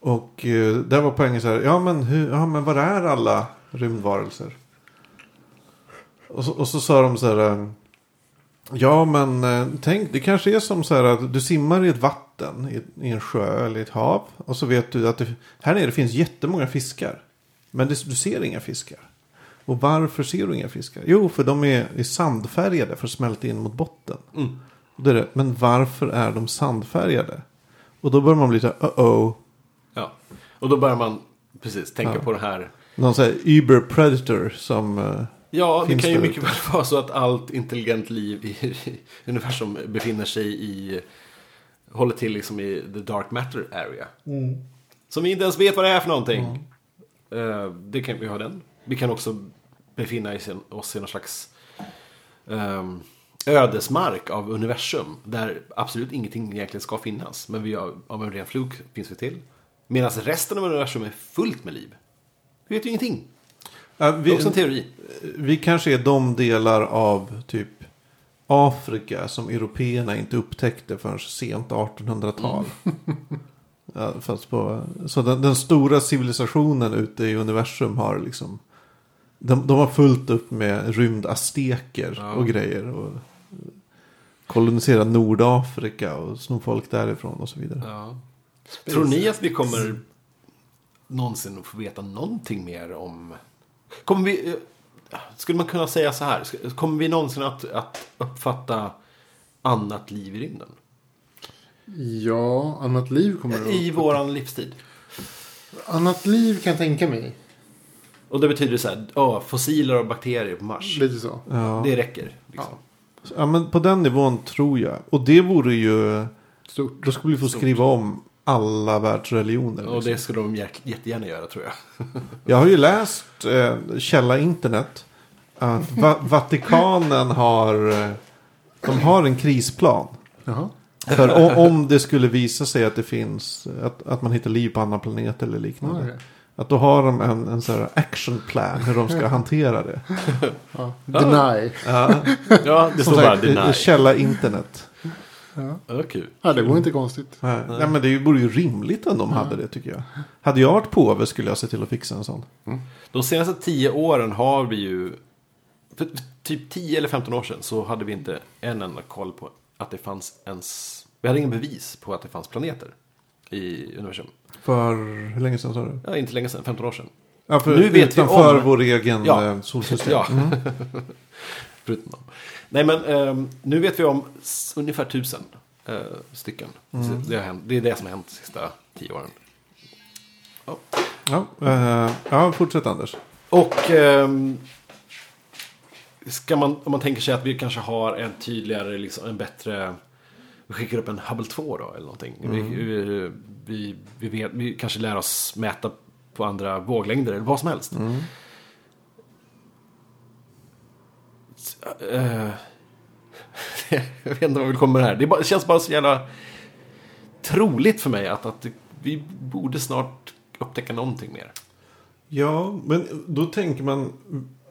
Och eh, där var poängen så här, ja men, hur, ja men vad är alla rymdvarelser? Och så, och så sa de så här, eh, ja men eh, tänk, det kanske är som så här att du simmar i ett vatten, i, i en sjö eller i ett hav. Och så vet du att det, här nere finns jättemånga fiskar. Men det, du ser inga fiskar. Och varför ser du inga fiskar? Jo, för de är, är sandfärgade för att smälta in mot botten. Mm. Då är det, men varför är de sandfärgade? Och då börjar man bli så här, uh-oh. Ja, och då börjar man precis tänka Ja. på det här. Någon sån här Uber Predator som... eh, Ja, det kan ju det mycket väl vara så att allt intelligent liv i, i universum befinner sig i, håller till liksom i the dark matter area. Som vi inte ens vet vad det är för någonting. Eh, det kan vi ha den. Vi kan också befinna oss i- oss i någon slags ehm, ödesmark av universum. Där absolut ingenting egentligen ska finnas. Men vi har, av en ren fluk finns vi till. Medan resten av universum är fullt med liv. Vi vet ju ingenting. ja, Det är vi, också en teori. vi kanske är de delar av typ Afrika som européerna inte upptäckte förrän sent 1800-tal. Ja, fast på, så den, den stora civilisationen ute i universum har liksom... De, de har fullt upp med rymdasteker Ja. och grejer. Och kolonisera Nordafrika och sno folk därifrån och så vidare. Ja. Tror ni att vi kommer någonsin få veta någonting mer om... Kommer vi... eh, Skulle man kunna säga så här? Kommer vi någonsin att, att uppfatta annat liv i rymden? Ja, annat liv kommer det I våran livstid. Annat liv kan jag tänka mig. Och det betyder så här, ja, fossiler och bakterier på Mars. Lite så. Ja. Det räcker. Liksom. ja, men på den nivån tror jag. Och det vore ju... Stort. Då skulle vi få skriva om alla världsreligioner. Och liksom. det skulle de jättegärna göra tror jag. Jag har ju läst eh, källa internet. Att Va- Vatikanen har, eh, de har en krisplan. Jaha. För om det skulle visa sig att det finns, att, att man hittar liv på andra planeter eller liknande. Okej. Att då har de en, en sån här action plan hur de ska hantera det. Ja. Deny. Ja, Ja, det står bara deny. källa internet. Ja. Ja, kul. ja, det var inte konstigt. Nej, Nej, men det vore ju rimligt om de hade det tycker jag. Hade jag varit påve skulle jag se till att fixa en sån. De senaste tio åren har vi ju... För typ 10 eller 15 år sedan så hade vi inte en enda koll på att det fanns ens... Vi hade ingen bevis på att det fanns planeter i universum. För hur länge sedan sa du? Ja, inte länge sedan, 15 år sedan. Ja, för Nu vet vi utanför om- vår egen Ja. eh, solsystem. Ja. Dem. Nej, men ehm, nu vet vi om ungefär tusen eh, stycken. Så Det, hänt, det är det som har hänt de sista tio åren. Ja, eh, ja, fortsätt Anders. Och ehm, ska man, om man tänker sig att vi kanske har en tydligare, liksom, en bättre... Vi skickar upp en Hubble 2 då, eller någonting. Vi, vi, vi, vi, vet, vi kanske lär oss mäta på andra våglängder, eller vad som helst. S- eh, jag vet inte vad vi kommer här. Det, bara, det känns bara så jävla troligt för mig att, att vi borde snart upptäcka någonting mer. Ja, men då tänker man,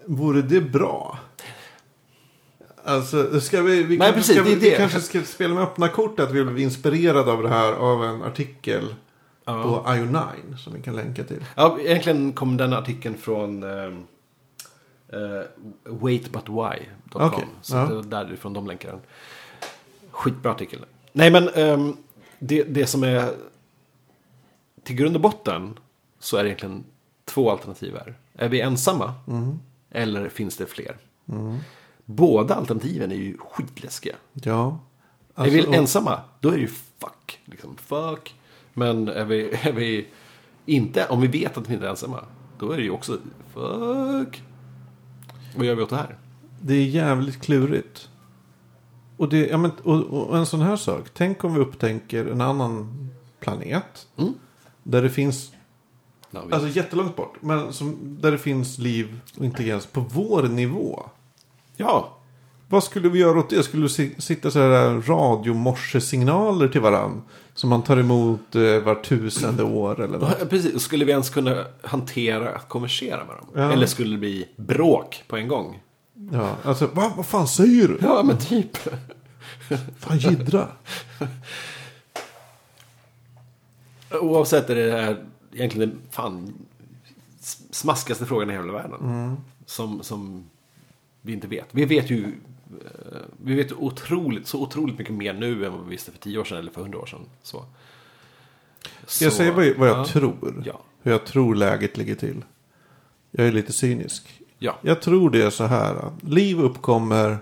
vore det bra? Alltså, ska vi, vi, Nej, kanske, precis, ska, det är vi, vi det. kanske ska spela med öppna kort att vi blev inspirerade av det här av en artikel Ja. på IO9 som vi kan länka till. Ja, egentligen kom den artikeln från um, waitbutwhy.com. Okej, Så ja. det var därifrån de länkar den. Skitbra artikel. Nej, men ehm, det, det som är till grund och botten så är det egentligen två alternativ här. Är vi ensamma? Eller finns det fler? Båda alternativen är ju skitläskiga. Ja. är Alltså, vi och- ensamma, då är det ju fuck. Liksom, fuck. Men är vi, är vi inte, om vi vet att vi inte är ensamma, då är det ju också fuck. Vad gör vi åt det här? Det är jävligt klurigt. Och, det, ja, men, och, och en sån här sak. Tänk om vi upptänker en annan planet. Mm. Där det finns, alltså jättelångt bort. Men som, där det finns liv och intelligens på vår nivå. Ja, Vad skulle vi göra åt det? Skulle si- sitta så här radiomorsesignaler till varann? Som man tar emot eh, var tusende år eller något? precis. Skulle vi ens kunna hantera att konversera med dem? Ja. Eller skulle det bli bråk på en gång? Ja, alltså va, vad fan säger du? Ja, men typ. Fan jiddra. Oavsett är det här egentligen den fan smaskigaste frågan i hela världen. Som, som vi inte vet. Vi vet ju eh, vi vet otroligt, så otroligt mycket mer nu än vad vi visste för tio år sedan eller för hundra år sedan. Så. Ska jag Så, säga vad, vad jag ja. tror? Ja. Hur jag tror läget ligger till. Jag är lite cynisk. Ja. Jag tror det är så här. att Liv uppkommer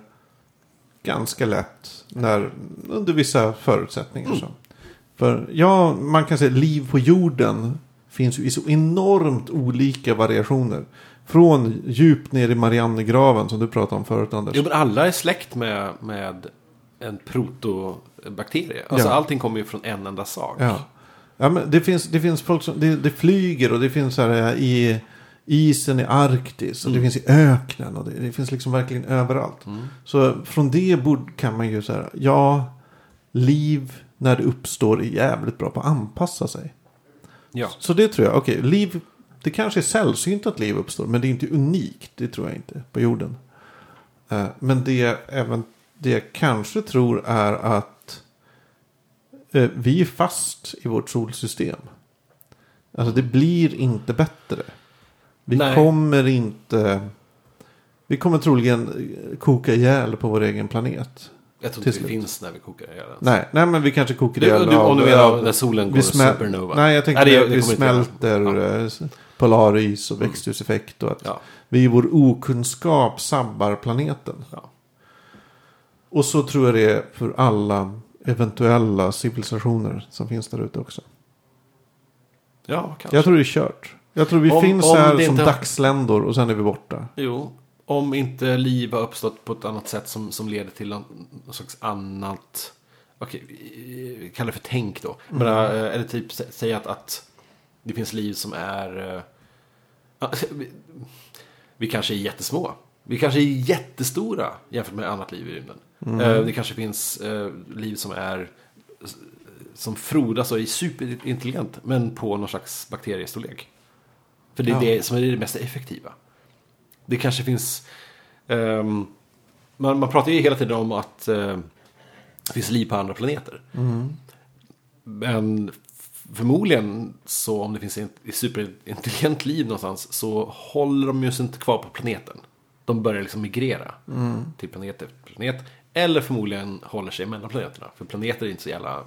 ganska lätt när, under vissa förutsättningar. Mm. Så. För ja, man kan säga liv på jorden finns ju i så enormt olika variationer. Från djupt ner i Mariannegraven som du pratade om förut Anders. Jo, men alla är släkt med, med en protobakterie. Alltså Ja. allting kommer ju från en enda sak. Ja. ja men det, finns, det finns folk som det, det flyger och det finns här i isen i Arktis och det finns i öknen och det, det finns liksom verkligen överallt. Så från det bord kan man ju här, ja, liv när det uppstår är jävligt bra på att anpassa sig. Ja. Så det tror jag, okej, liv, det kanske är sällsynt att liv uppstår, men det är inte unikt, det tror jag inte, på jorden. Eh, Men det, även, det jag kanske tror är att eh, vi är fast i vårt solsystem. Alltså det blir inte bättre. Vi Nej. kommer inte... Vi kommer troligen eh, koka ihjäl på vår egen planet. Jag tror inte det finns när vi kokar ihjäl den. Nej, nej men vi kanske kokar Du, ihjäl du, om du menar när solen går supernova. Nej, jag tänkte Nej, det- det vi smälter Ja. Mm. eh, polaris och växthuseffekt och att Ja. vi i vår okunskap sabbar planeten. Ja. Och så tror jag det är för alla eventuella civilisationer som finns där ute också. ja, kanske. Jag tror det är kört. Jag tror vi Om- finns om här som inte- dagsländor och sen är vi borta. Jo, om inte liv har uppstått på ett annat sätt som, som leder till någon, någon slags annat... Okej, vi kallar det för tänk då. Men, äh, eller typ sä- säga att, att det finns liv som är... ja, vi, kanske är jättesmå. Vi kanske är jättestora jämfört med annat liv i rymden. Äh, det kanske finns äh, liv som är... Som frodas och är superintelligent, men på någon slags bakteriestorlek. För det är Ja. det som är det mest effektiva. Det kanske finns... ehm, man, man pratar ju hela tiden om att eh, det finns liv på andra planeter. Men f- förmodligen så om det finns ett superintelligent liv någonstans så håller de ju sig inte kvar på planeten. De börjar liksom migrera till planet efter planet. Eller förmodligen håller sig mellan planeterna. För planeter är inte så jävla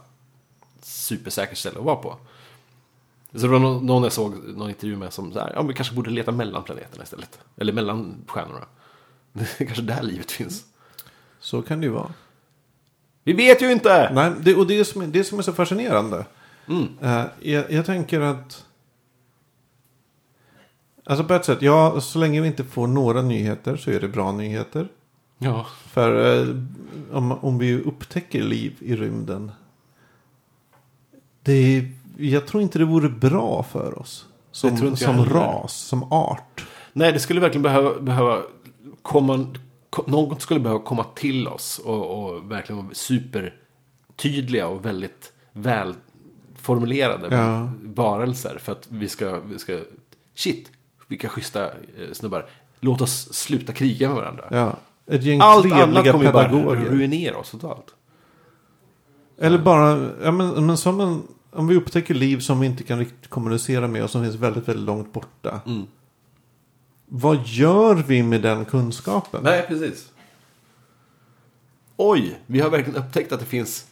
supersäkert ställe att vara på. Så det var någon, jag såg någon intervju med som så här, ja vi kanske borde leta mellan planeterna istället. Eller mellan stjärnorna. Det är kanske där livet finns. Så kan det ju vara. Vi vet ju inte! Nej, det, och det som, är, det som är så fascinerande. Mm. Eh, jag, jag tänker att Alltså på ett sätt, ja, så länge vi inte får några nyheter så är det bra nyheter. Ja. För eh, om, om vi upptäcker liv i rymden. Det är, jag tror inte det vore bra för oss. Som, som ras, som art. Nej, det skulle verkligen behöva, behöva komma, ko- något skulle behöva komma till oss och, och verkligen vara supertydliga och väldigt välformulerade Ja. varelser för att vi ska, vi ska, shit, vilka schyssta eh, snubbar. Låt oss sluta kriga med varandra. Ja, ett gäng Allt annat kommer ju bara pedagoger. ruinera oss totalt. Eller bara, ja, men, men som en, om vi upptäcker liv som vi inte kan riktigt kommunicera med och som finns väldigt, väldigt långt borta. Mm. Vad gör vi med den kunskapen? Nej, precis. Oj, vi har verkligen upptäckt att det finns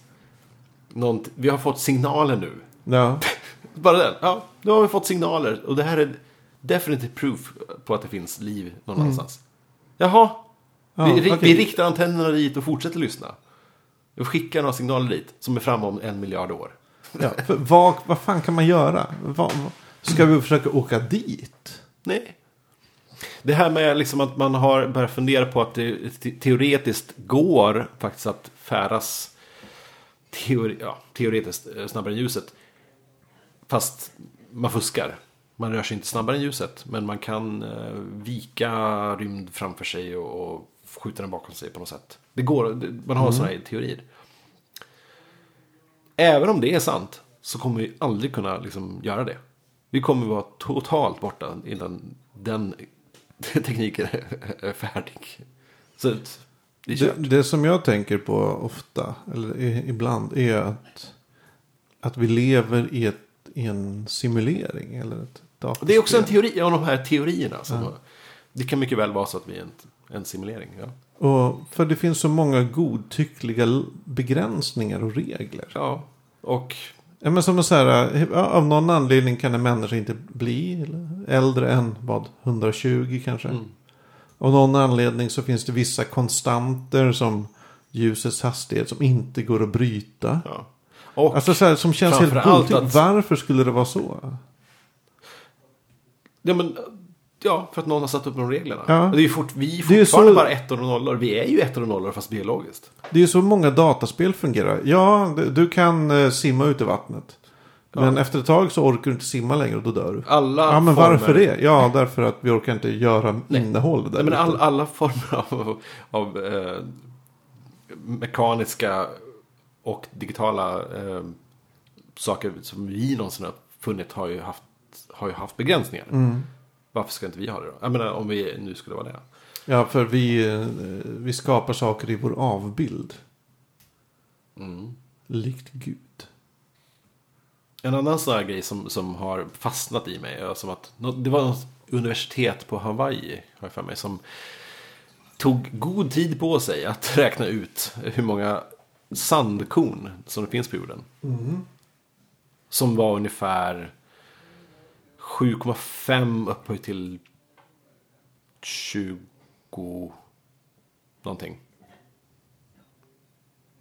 något, vi har fått signaler nu. Ja, Bara den. Ja, nu har vi fått signaler. Och det här är definitive proof på att det finns liv någon annanstans. Jaha. Mm. Ja, vi, okej. vi riktar antennerna dit och fortsätter lyssna. Vi skickar några signaler dit som är framme om en miljard år. ja. Vad, vad fan kan man göra? Vad, ska vi försöka åka dit? Nej. Det här med liksom att man har börjat fundera på att det te- teoretiskt går faktiskt att färdas teori, ja, teoretiskt eh, snabbare än ljuset. Fast man fuskar. Man rör sig inte snabbare än ljuset. Men man kan eh, vika rymd framför sig och, och skjuta den bakom sig på något sätt. Det går, man har sådana här teorier. Även om det är sant så kommer vi aldrig kunna liksom göra det. Vi kommer vara totalt borta innan den tekniken är färdig. Så det Det, det som jag tänker på ofta, eller ibland, är att, att vi lever i, ett, i en simulering. Eller ett datorspel. Det är också en teori av de här teorierna. Som Det kan mycket väl vara så att vi är en, en simulering. Ja. Och för det finns så många godtyckliga begränsningar och regler. ja. Och Ja, men som så här, ja, av någon anledning kan en människa inte bli äldre än vad, 120 kanske. Mm. Av någon anledning så finns det vissa konstanter som ljusets hastighet som inte går att bryta. Ja. Och Alltså så här, som känns helt godtyckligt. att- Varför skulle det vara så? ja, men, ja, för att någon har satt upp de reglerna. Ja. Det är ju fort, vi är Det är fortfarande så- bara ettor och nollor. Vi är ju ettor och nollor fast biologiskt. Det är ju så många dataspel fungerar. Ja, du- du kan eh, simma ut i vattnet. Men efter ett tag så orkar du inte simma längre och då dör du. Alla Ja, men former, varför det? Ja, därför att vi orkar inte göra innehåll där Nej, men all, alla former av, av eh, mekaniska och digitala eh, saker som vi någonsin har funnit har ju haft, har ju haft begränsningar. Mm. Varför ska inte vi ha det då? Jag menar om vi nu skulle vara det. Ja, för vi, eh, vi skapar saker i vår avbild. Mm. Likt Gud. En annan sån här grej som, som har fastnat i mig. är Som att, det var något universitet på Hawaii, har jag för mig, som tog god tid på sig att räkna ut hur många sandkorn som det finns på jorden. Som var ungefär 7,5 upphöjt till 20 någonting.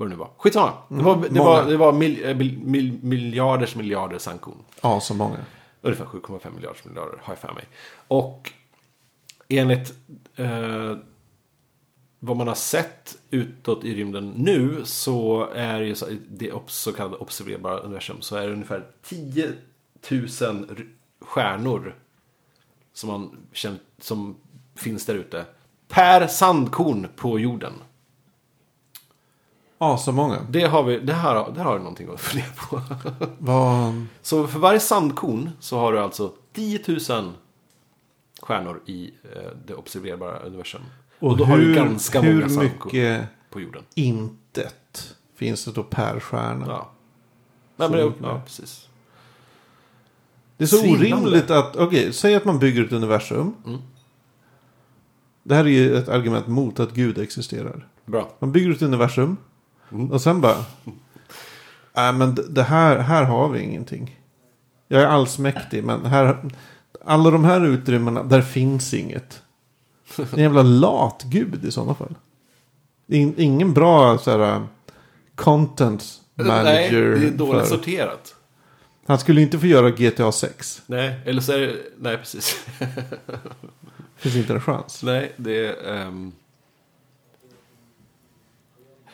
Vad det nu var. Skitsamma. Det var, det många. var, det var mil, eh, mil, mil, miljarders miljarder sandkorn. Ja, så många. Ungefär 7,5 miljarders miljarder har jag för mig. Och enligt eh, vad man har sett utåt i rymden nu så är ju så, det så kallade observerbara universum så är det ungefär 10 000 r- stjärnor som, man som finns där ute per sandkorn på jorden. Ja, så många. Det har vi, det här, där har du någonting att fundera på. Vad... Så för varje sandkorn så har du alltså 10 000 stjärnor i eh, det observerbara universum. Och, Och då har du hur, ganska hur många sandkorn mycket på jorden. intet finns det då per stjärna? Ja. Nej, men det, ja, precis. Det är så Svindlande. orimligt att, okej, säg att man bygger ett universum. Mm. Det här är ju ett argument mot att Gud existerar. Bra. Man bygger ett universum. Mm. Och sen bara. Nej men d- det här, här har vi ingenting. Jag är allsmäktig men här. Alla de här utrymmena, där finns inget. En jävla lat gud i sådana fall. In, ingen bra så här, content manager. Nej, det är dåligt för- sorterat. Han skulle inte få göra GTA 6. Nej, eller så är det... Nej, precis. Finns inte en chans. Nej, det är...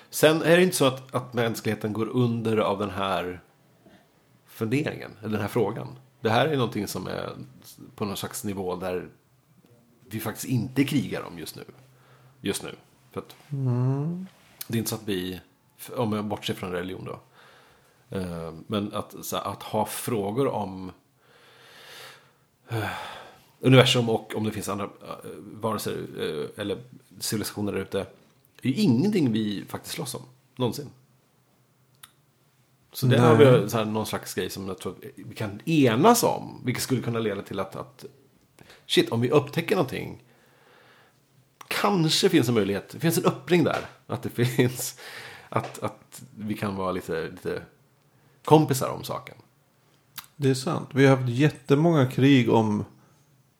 Sen är det inte så att, att mänskligheten går under av den här funderingen, eller den här frågan. Det här är någonting som är på någon slags nivå där vi faktiskt inte krigar om just nu. Just nu. För att Det är inte så att vi, om jag bortser från religion då. Eh, men att, så här, att ha frågor om eh, universum och om det finns andra eh, varelser eller civilisationer där ute är ju ingenting vi faktiskt slåss om, någonsin. Så det har vi så här, någon slags grej som jag tror att vi kan enas om. Vilket skulle kunna leda till att, att shit, om vi upptäcker någonting. Kanske finns en möjlighet, det finns en öppning där. Att det finns, att, att vi kan vara lite, lite kompisar om saken. Det är sant. Vi har haft jättemånga krig om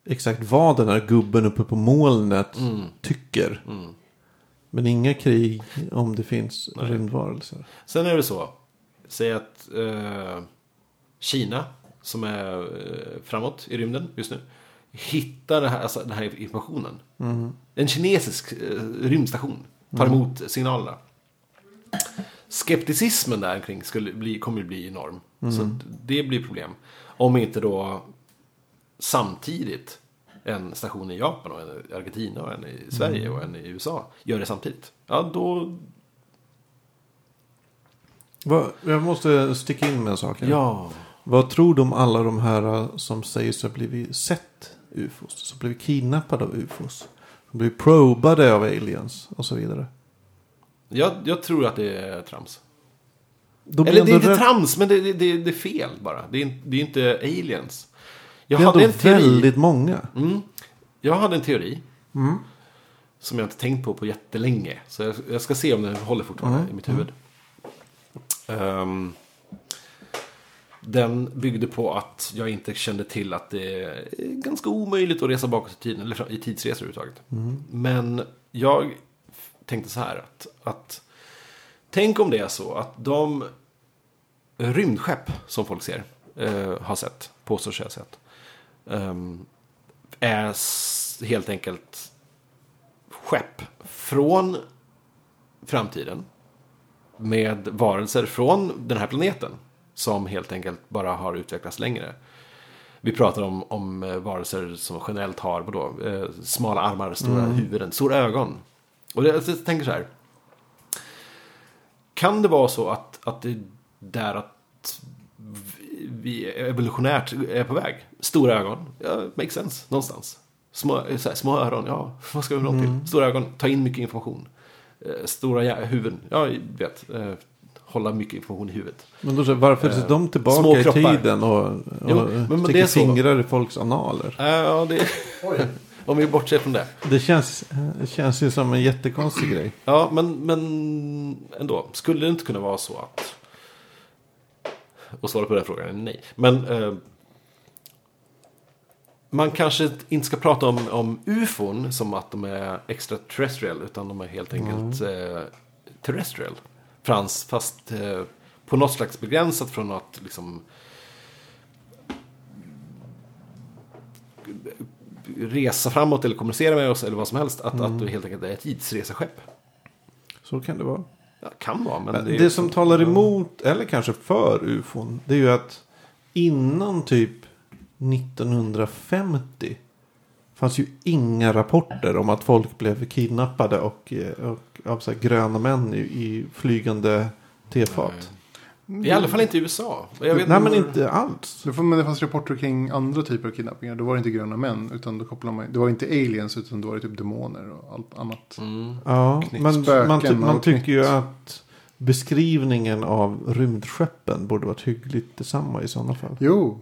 exakt vad den här gubben uppe på molnet tycker. Mm. Men inga krig om det finns Nej. rymdvarelser. Sen är det så, säg att eh, Kina, som är eh, framåt i rymden just nu, hittar det här, alltså, den här informationen. En kinesisk eh, rymdstation tar emot signalerna. Skepticismen där kring skulle bli, kommer ju bli enorm. Så att det blir problem. Om inte då samtidigt en station i Japan och en i Argentina och en i Sverige och en i USA gör det samtidigt. Ja, då... Jag måste sticka in med en sak. här. Ja. Vad tror om alla de här uh, som säger sig ha blivit sett ufos? Som blivit kidnappade av ufos? Som blivit probade av aliens och så vidare. Jag, jag tror att det är trams. De Eller det är inte trams, men det, det, det, det är fel bara. Det är, det är inte aliens. Jag Det är hade en teori. väldigt många. Mm, jag hade en teori. Mm. Som jag inte tänkt på på jättelänge. Så jag, jag ska se om den håller fortfarande Mm, i mitt huvud. Ehm, den byggde på att jag inte kände till att det är ganska omöjligt att resa bakåt i tiden. Eller i tidsresor överhuvudtaget. Mm. Men jag tänkte så här att, att tänk om det är så att de rymdskepp som folk ser, eh, har sett, påstår sig ha sett, är s- helt enkelt skepp från framtiden med varelser från den här planeten som helt enkelt bara har utvecklats längre. Vi pratar om, om eh, varelser som generellt har vadå, eh, smala armar, stora huvuden, stora ögon. Och det, jag tänker så här. Kan det vara så att, att det är där att vi evolutionärt är på väg? Stora ögon, ja, makes sense, någonstans. Små, så här, små öron, ja, vad ska vi nå till? Stora ögon, ta in mycket information. Eh, Stora huvuden, ja, jag vet. Eh, hålla mycket information i huvudet. Men då, varför Eh, är de tillbaka små i kroppar. tiden och, och Jo, men- men fingrar i folks analer? Eh, Ja, det... Om vi bortser från det. Det känns, det känns ju som en jättekonstig grej. Ja, men, men ändå. Skulle det inte kunna vara så att... Och svaret på den frågan är nej. Men eh, man kanske inte ska prata om, om ufon som att de är extraterrestrial. Utan de är helt enkelt eh, terrestrial. Frans, fast eh, på något slags begränsat från att liksom... resa framåt eller kommunicera med oss eller vad som helst. Att, att du helt enkelt är ett tidsreseskepp. Så kan det vara. Ja, kan vara, men Men det, det, som talar emot, eller kanske för ufon, det är ju att innan typ 1950 fanns ju inga rapporter om att folk blev kidnappade och, eh, och av så gröna män i, i flygande tefat. I alla fall inte i USA. Jag vet Nej men inte alls. Det får- Men det fanns rapporter kring andra typer av kidnappningar. Då var det inte gröna män. Utan då kopplar man, det var inte aliens utan då var det typ demoner och allt annat. Mm. Ja, men man, ty- man tycker ju att beskrivningen av rymdskeppen borde varit hyggligt detsamma i sådana fall. Jo,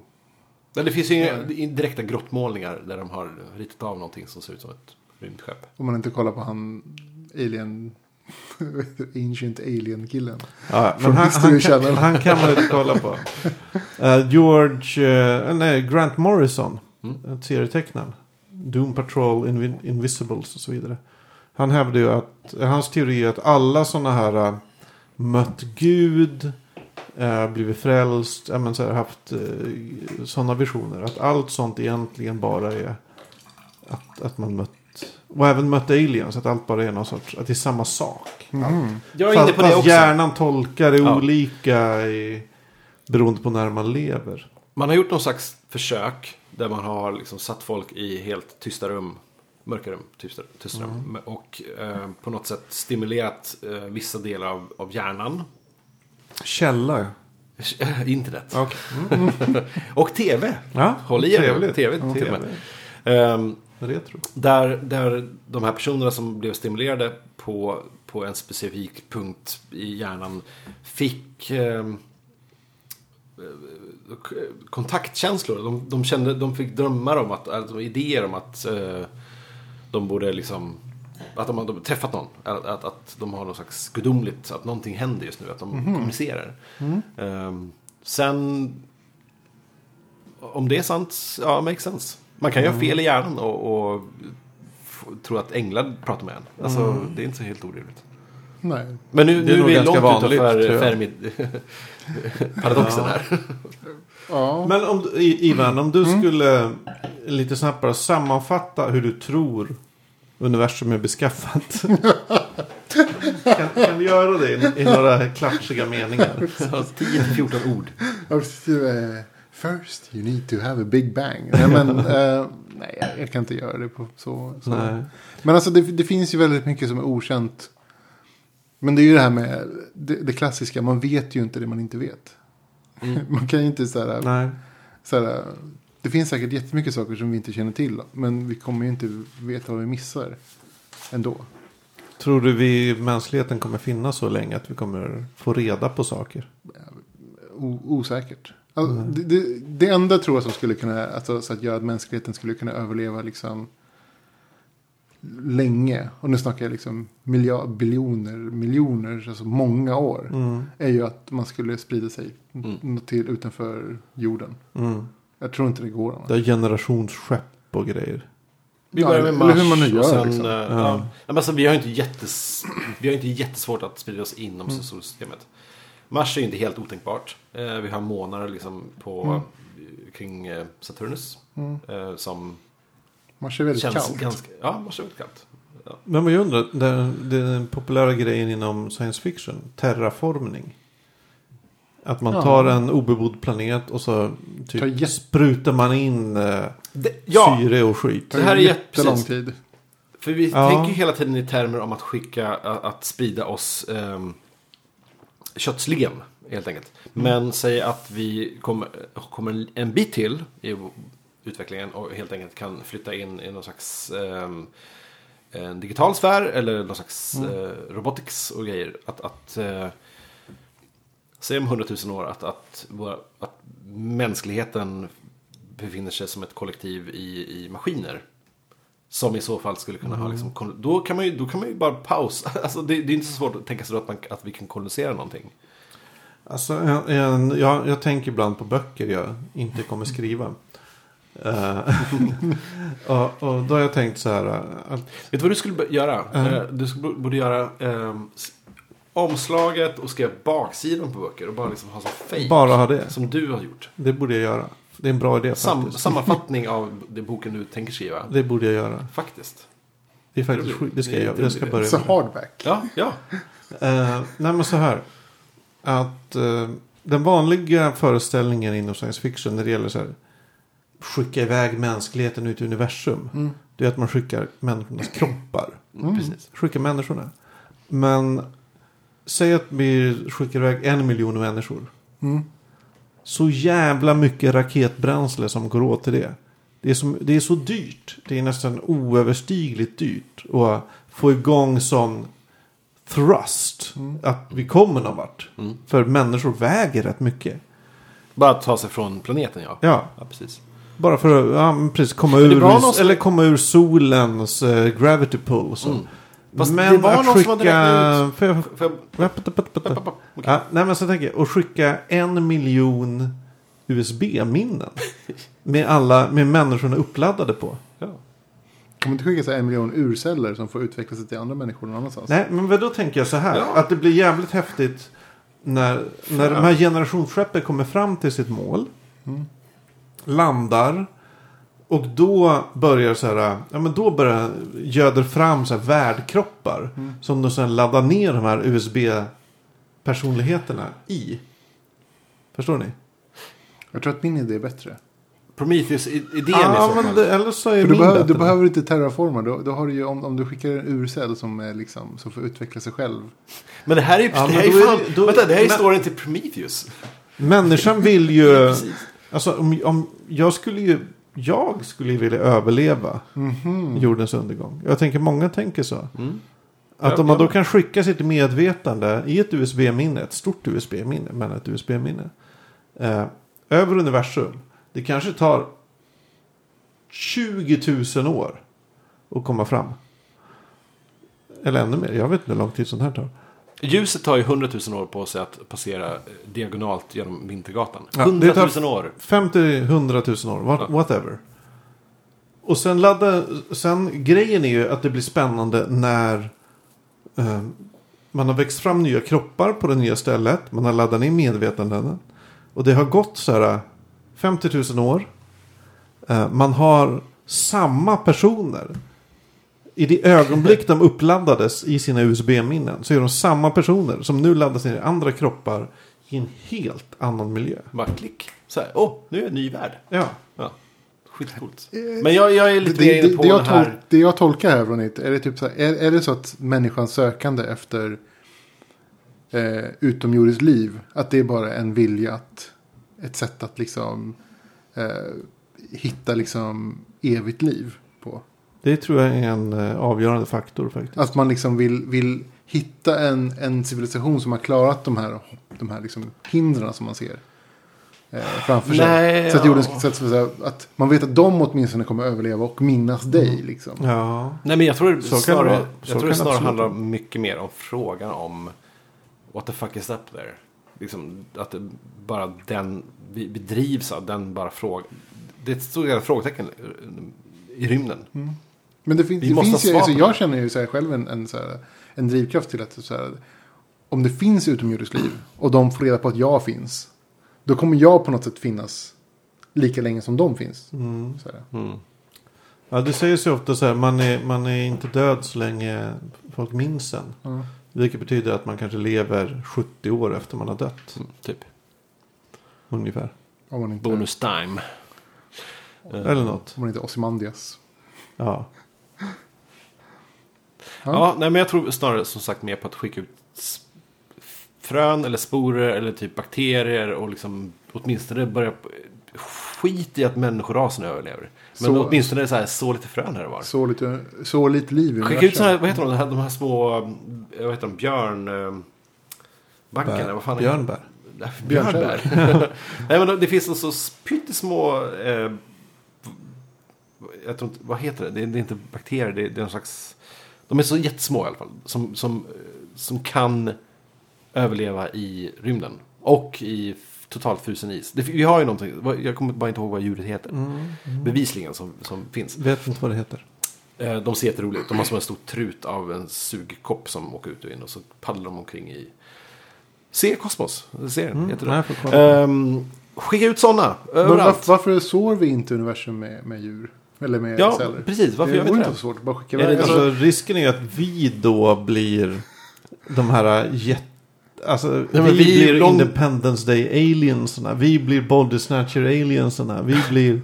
Men det finns ju inga direkta grottmålningar där de har ritat av någonting som ser ut som ett rymdskepp. om man inte kollar på han alien... Ancient alien-killen. Ja, men han, han, kan, han kan man inte kolla på. Eh, George, eh, nej, Grant Morrison, Mm. serietecknaren. Doom Patrol, Invi- Invisibles och så vidare. Han hävdar ju att, hans teori är att alla sådana här eh, mött Gud, eh, blivit frälst, ja, men så här, haft eh, sådana visioner. Att allt sånt egentligen bara är att, att man mött, och även mött aliens, att allt bara är någon sorts, att det är samma sak. Mm. Jag är Fast, inne på det också. hjärnan tolkar det Ja. olika i, beroende på när man lever. Man har gjort någon slags försök där man har liksom satt folk i helt tysta rum. Mörka rum, tysta, tysta rum. Och eh, på något sätt stimulerat eh, vissa delar av, av hjärnan. Källa. Internet. Okay. Och tv. Ja, Håll i er trevligt. TV Ja, till Ehm, Retro. Där, där de här personerna som blev stimulerade på, på en specifik punkt i hjärnan fick eh, k- kontaktkänslor. De, de, kände, de fick drömmar om att, alltså idéer om att eh, de borde liksom att de har träffat någon. Att, att, att de har något slags gudomligt, att någonting händer just nu. Att de kommunicerar. Ehm, sen, om det är sant, ja, makes sense. Man kan ju ha fel i hjärnan och, och tro att änglar pratar med en. Alltså, det är inte så helt orimligt. Nej. Men nu, Det är nu är vi ganska långt vanligt, utanför. Fermi-paradoxen här. Ja. Men om, Ivan, om du skulle lite snabbt bara sammanfatta hur du tror universum är beskaffat. kan, kan du göra det i, i några klatschiga meningar? 10-14 ord. First you need to have a big bang. Nej, men, eh, nej jag- kan inte göra det på så. så. Men alltså det, det finns ju väldigt mycket som är okänt. Men det är ju det här med det, det klassiska. Man vet ju inte det man inte vet. Man kan ju inte så här, Nej. så här. Det finns säkert jättemycket saker som vi inte känner till. Men vi kommer ju inte veta vad vi missar. Ändå. Tror du vi mänskligheten kommer finnas så länge att vi kommer få reda på saker? O, osäkert. Alltså, det, det, det enda tror jag som skulle kunna, alltså, så att göra att mänskligheten skulle kunna överleva liksom länge, och nu snackar jag liksom miljard, biljoner, miljoner, alltså många år, Mm. är ju att man skulle sprida sig Mm. till utanför jorden. Mm. Jag tror inte det går Det annars. är generationsskepp och grejer. Vi Ja, börjar med eller Mars. hur man nu gör, och sen, liksom. eh, ja. Nej, men alltså, vi, har ju inte jättes, vi har ju inte jättesvårt att sprida oss inom Mm. solsystemet. Mars är ju inte helt otänkbart. Eh, vi har månader liksom på, Mm. kring eh, Saturnus. Mm. Eh, som Mars är väldigt känns kallt. ganska... Ja, Mars är väldigt kallt. Men vad jag undrar, den, den populära grejen inom science fiction, terraformning. Att man Ja. tar en obebodd planet och så typ jätte- sprutar man in eh, Det, ja, syre och skit. Det här är jätte- jättelång tid. för vi Ja. tänker hela tiden i termer om att skicka, att, att sprida oss eh, köttsligen. Helt enkelt. Men säg att vi kommer, kommer en bit till i utvecklingen och helt enkelt kan flytta in i någon slags ehm, en digital sfär eller någon slags eh, robotics och grejer. Att, att eh, säg om hundratusen år att, att, att mänskligheten befinner sig som ett kollektiv i, i maskiner. Som i så fall skulle kunna ha liksom, då kan man ju, då kan man ju bara pausa. Alltså det, det är inte så svårt att tänka sig att, man, att vi kan kolonisera någonting. Alltså, en, en, jag, jag tänker ibland på böcker jag inte kommer skriva. Eh, och, och då har jag tänkt så här. eh, Att, Vet du vad du skulle göra? Mm. Du skulle, borde göra s- omslaget och skriva baksidan på böcker och bara liksom ha så fake. bara ha det. Som du har gjort. Det borde jag göra. Det är en bra idé Sam, faktiskt. sammanfattning av det boken du tänker skriva. Det borde jag göra. Faktiskt. Det är faktiskt Det. Det ska det- jag göra. det Jag ska börja Så med det. hardback. Ja, ja. Eh, nej men så här. Att eh, den vanliga föreställningen inom science fiction när det gäller så här. Skicka iväg mänskligheten ut i universum. Mm. Det är att man skickar människornas kroppar. Mm. Precis. Skicka människorna. Men säg att vi skickar iväg en miljon människor. Mm. Så jävla mycket raketbränsle som går åt till det. Det är, som, det är så dyrt. Det är nästan oöverstigligt dyrt. att få igång sån thrust. Att vi kommer någon vart. Mm. För människor väger rätt mycket. Bara ta sig från planeten, ja. Ja, Ja, precis. bara för att ja, precis, komma, ur, eller komma ur solens eh, gravity pull. Så. Mm. Fast men det var att någon som hade skicka... räknat. Ja, nej men så tänker jag, och skicka en miljon USB-minnen. med alla, med människorna uppladdade på. Ja. Kommer inte skicka så en miljon urceller som får utveckla sig till andra människor någon annanstans? Nej, men vad då tänker jag så här. Ja. Att det blir jävligt häftigt. när, när de här generationsskeppen kommer fram till sitt mål. Landar. Och då börjar så här, ja men då börjar göder fram så här värdkroppar. Som de sen laddar ner de här USB-personligheterna i. Förstår ni? Jag tror att min idé är bättre. Prometheus-idén i Ja, så fall. det, eller så är För du, min behöver, bättre. du behöver inte terraforma. Då, då har du ju, om, om du skickar en urcell som, är liksom, som får utveckla sig själv. Men det här är ju Ja, det här är då är fan, det- då- vänta, det här är men- storyn till Prometheus. Människan vill ju... Precis. Alltså om, om jag skulle ju... Jag skulle vilja överleva jordens undergång. Jag tänker många tänker så. Mm. Att Ja, om man då kan skicka sitt medvetande i ett USB-minne, ett stort USB-minne, men ett USB-minne. Eh, över universum. Det kanske tar 20 000 år att komma fram. Eller ännu mer, jag vet inte hur lång tid sånt här tar. Ljuset tar ju 100 000 år på sig att passera eh, diagonalt genom Vintergatan. Ja, 100 det tar- 000 år. 50-100 000 år, what, Ja. whatever. Och sen, ladda, sen grejen är ju att det blir spännande när eh, man har växt fram nya kroppar på det nya stället. Man har laddat in medvetanden. Och det har gått så här 50 000 år. Eh, man har samma personer. I det ögonblick de uppladdades i sina USB-minnen så är de samma personer som nu laddas in i andra kroppar i en helt annan miljö. Bara klick. Så här, åh, nu är det en ny värld. Ja. Ja. Skitcoolt. Men jag, jag är lite det, mer inne det, på det, jag tol, här. det jag tolkar här det, är det typ så här, är, är det så att människans sökande efter eh, utomjordiskt liv, att det är bara en vilja att, ett sätt att liksom eh, hitta liksom evigt liv? Det tror jag är en eh, avgörande faktor faktiskt. Att man liksom vill, vill hitta en, en civilisation som har klarat de här, de här liksom hindren som man ser eh, framför sig. Nej, så att, ja. jorden, så att, så att, att man vet att de åtminstone kommer överleva och minnas dig. Liksom. Ja. Nej, men jag tror det Så det snarare, vara. Så jag tror det det snarare handlar mycket mer om frågan om what the fuck is up there. Liksom, att det bara den, vi, vi drivs av den bara frågan. Det är ett stort frågetecken i rymden. Men det, fin- det finns ju, alltså, jag känner ju så här själv en, en, så här, en drivkraft till att så här, om det finns utomjordiskt liv och de får reda på att jag finns. Då kommer jag på något sätt finnas lika länge som de finns. Mm. Så här. Mm. ja, det sägs ju ofta så här, man är, man är inte död så länge folk minns en. Ja. Vilket betyder att man kanske lever 70 år efter man har dött. Mm, typ. Ungefär. Om man inte, Bonus time. Eller något. om man inte är Ozymandias. Ja. Ja, nej, men jag tror snarare som sagt mer på att skicka ut frön eller sporer eller typ bakterier och liksom åtminstone börja skit i att människorasen överlever. Men Så- åtminstone så, här, så lite frön här och var. Så lite, så lite liv i Skicka ut sådana här, vad heter de, de här, de här små, eh, vad heter de, björn... eh, Bär. vad fan är Björnbär. Nej, Björnbär. Nej men det finns så pyttesmå, eh, jag tror inte, vad heter det? Det är, det är inte bakterier, det är, det är en slags, de är så jättesmå i alla fall. Som, som, som kan överleva i rymden. Och i totalt frusen is. Det, vi har ju någonting, jag kommer bara inte ihåg vad djuret heter. Mm. Bevisligen som, som finns. Vet inte vad det heter. Eh, De ser jätteroliga ut. De har som en stor trut av en sugkopp som åker ut och in. Och så paddlar de omkring i... Se Kosmos. Ser den. Mm. Nej, kolla. Ehm, skicka ut sådana överallt. varför, varför sår vi inte universum med, med djur? Eller med Ja, celler? precis. Varför det gör vi inte det? så svårt. Bara skicka Är det iväg. alltså- risken är ju att vi då blir de här jätte... Alltså, men vi, vi blir lång- Independence Day aliensarna. Vi blir Body Snatcher aliensarna. Vi blir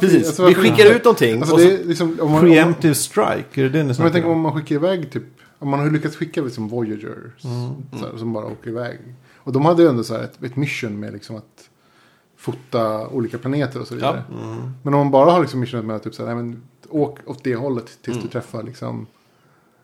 Precis. alltså, vi skickar ut någonting. Alltså det är liksom, om man, om, Preemptive Strike. Är det det ni om, snackar jag tänker om? om man skickar iväg typ. Om man har lyckats skicka liksom Voyager. Mm. Så här, som bara åker iväg. Och de hade ju ändå så här ett, ett mission med liksom att fota olika planeter och så vidare. Mm. Men om man bara har liksom missionet med att typ så här, nej, men, åk åt det hållet tills Mm. du träffar liksom.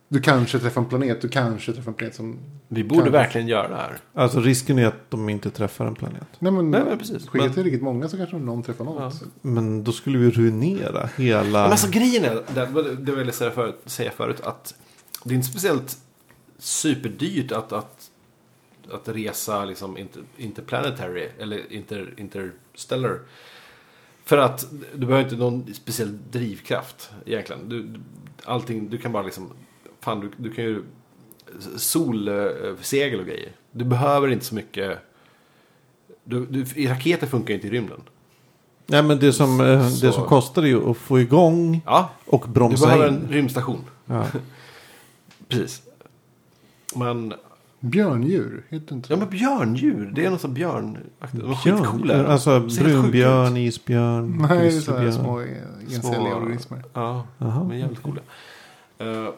Du kanske träffar en planet, du kanske träffar en planet som... vi borde kan- verkligen göra det här. Alltså risken är att de inte träffar en planet. Nej men, Nej, men precis. skicka Men- till riktigt många så kanske någon träffar något. Ja. Men då skulle vi ruinera hela... Men alltså grejen är, det, det vill jag säga förut, säga förut, att det är inte speciellt superdyrt att, att, att resa liksom inter, interplanetary eller inter, interstellar. För att du behöver inte någon speciell drivkraft egentligen. Du, du- allting, du kan bara liksom, fan du, du kan ju solsegel och grejer. Du behöver inte så mycket. Du, du, raketer funkar inte i rymden. Nej men det som, eh, Så- det som kostar är ju att få igång Ja, och du bromsa behöver in. en rymdstation. Ja. Precis. Men, Björndjur, heter inte så? ja men björndjur, det är något som björn... De är Björn, skitcoola. alltså brunbjörn, isbjörn, Nej, det är så här grizzlybjörn. små eh, enscelliga organismer. Ja, Jaha, de är jävligt coola. Eh,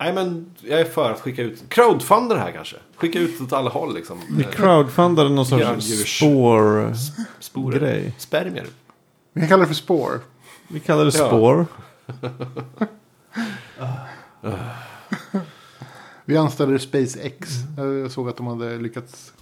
nej men jag är för att skicka ut, crowdfunda det här kanske. Skicka ut åt alla håll liksom. Vi crowdfundade någon sorts spår... sporer. grej. Spermier. Vi kan kalla det för spår. Vi kallar det Ja. spår. Vi anställde SpaceX. Jag såg att de hade lyckats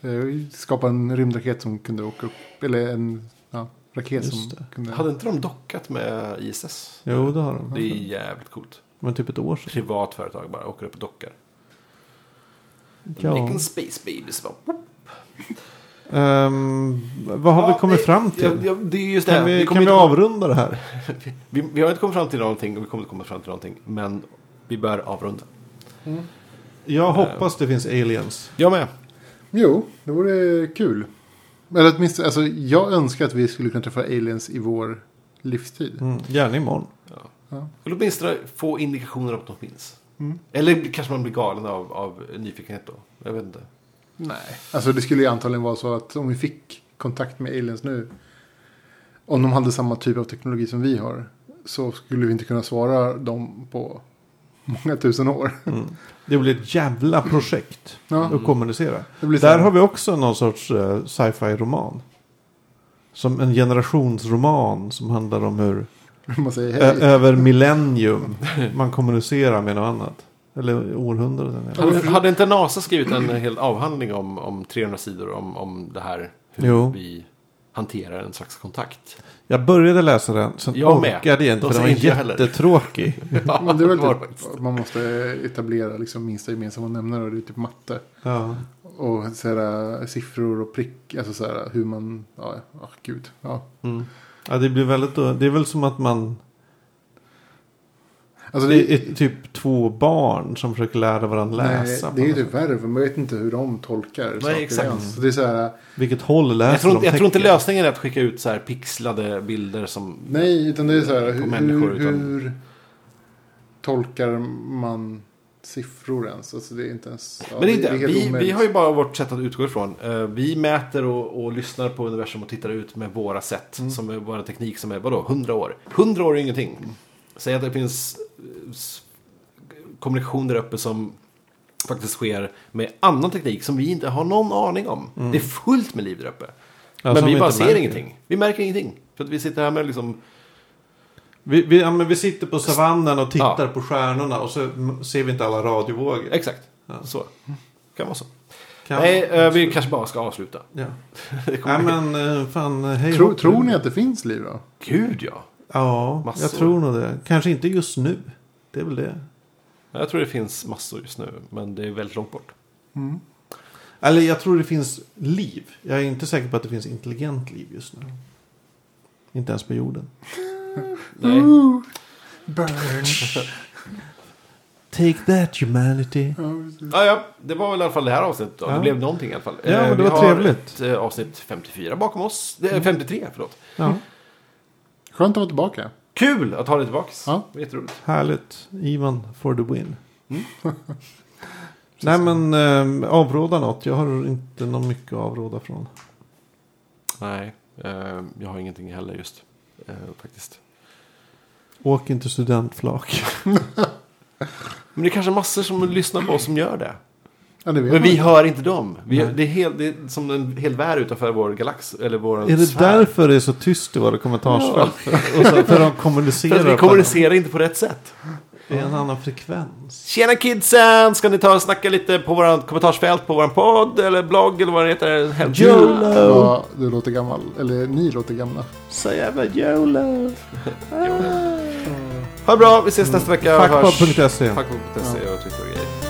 eh, skapa en rymdraket som kunde åka upp. Eller en ja, raket Just som det. kunde... Hade inte de dockat med ISS? Jo, det har de. Det är jävligt coolt. Men typ ett år sedan. Privat företag bara åker upp och dockar. Ja. Making space babies. Ehm, vad har Ja, vi kommit det- fram till? Ja, det är just det. kan vi, kommer kan vi inte- avrunda det här? vi, vi har inte kommit fram till någonting och vi kommer inte komma fram till någonting. Men vi bör avrunda. Jag hoppas det finns aliens. Jag med. Jo, det vore kul. Eller åtminstone, alltså, jag önskar att vi skulle kunna träffa aliens i vår livstid. Mm, gärna imorgon. Eller åtminstone få indikationer om att de finns. Mm. Eller kanske man blir galen av, av nyfikenhet då. Jag vet inte. Nej. Alltså det skulle ju antagligen vara så att om vi fick kontakt med aliens nu. Om de hade samma typ av teknologi som vi har. Så skulle vi inte kunna svara dem på många tusen år. Mm. Det blir ett jävla projekt Ja, att kommunicera. så Där har vi också någon sorts uh, sci-fi roman. Som en generationsroman som handlar om hur Man säger ö- hej. över millennium man kommunicerar med något annat. Eller århundraden. eller- Hade, hade inte NASA skrivit en hel avhandling om, om 300 sidor om, om det här? Hur Jo. vi hanterar en slags kontakt. Jag började läsa den, sen Jag orkade jag inte för den var jättetråkig. Ja, Men det är väl var typ, faktiskt. man måste etablera liksom minsta gemensamma nämnare och det är typ matte. Ja. Och så här, siffror och prick, alltså så här, hur man, ja, ja gud. Ja. Mm. ja, det blir väldigt, det är väl som att man, Alltså det det, är typ två barn som försöker lära varandra nej, läsa. på det är ju typ värre, för man vet inte hur de tolkar saker exakt. ens. Så det är så här. Vilket håll läser Jag tror, de inte- jag tror inte lösningen är att skicka ut så här pixlade bilder som... nej, utan det är så här, hur, människor, hur, utan- hur tolkar man siffror ens? Alltså det är inte ens, ja, Men det är inte, helt vi, vi omöjligt. har ju bara vårt sätt att utgå ifrån. Eh, vi mäter och, och lyssnar på universum och tittar ut med våra sätt. Mm. Som är vår teknik som är, vadå, 100 år? 100 år är ingenting. Säg att det finns eh, kommunikation där uppe som faktiskt sker med annan teknik som vi inte har någon aning om. Det är fullt med liv där uppe. Mm. Ja, men vi vi bara ser märker. ingenting. Vi märker ingenting. För att vi sitter här med liksom... Vi, vi, ja, men vi sitter på savannen och tittar Ja. på stjärnorna och så ser vi inte alla radiovågor. Exakt. Ja. Så. Kan vara så. Kan- Nej, eh, vi kanske bara ska avsluta. Ja. Nej men eh, fan, hej Tror, tror ni att det finns liv då? Gud ja. Ja, Massor. jag tror nog det. Kanske inte just nu. Det är väl det. Jag tror det finns massor just nu, men det är väldigt långt bort. Eller jag tror det finns liv. Jag är inte säker på att det finns intelligent liv just nu. Inte ens på jorden. Nej. Burn. Take that humanity. Ja, ja, det var väl i alla fall det här avsnittet. Då. Ja. Det blev någonting i alla fall. Ja, Eh, men det vi var har trevligt. Ett, eh, avsnitt 54 bakom oss. Det är 53, förlåt. Ja, Skönt att vara tillbaka. Kul att ha dig tillbaka. Ja. Jätteroligt. härligt. Ivan for the win. Mm. Nej men eh, avråda något. Jag har inte något mycket att avråda från. Nej, eh, jag har ingenting heller just. Eh, faktiskt. Åk inte studentflak. Men det är kanske massor som lyssnar på oss som gör det. Ja, Men vi inte. hör inte dem. Vi, det, är helt, det är som en hel värld utanför vår galax. Eller vår är det sfär. därför det är så tyst i våra kommentarsfält? Och så, för de kommunicerar För vi kommunicerar inte på rätt sätt. Det är en annan frekvens. Tjena kidsen! Ska ni ta och snacka lite på våran kommentarsfält på våran podd eller blogg eller vad det heter? Helt- YOLO! Ja, du låter gammal. Eller ni låter gamla. Så jävla YOLO! Ha det bra, vi ses nästa vecka. Fackpodd.se Fackpodd.se och Twitter och grejer.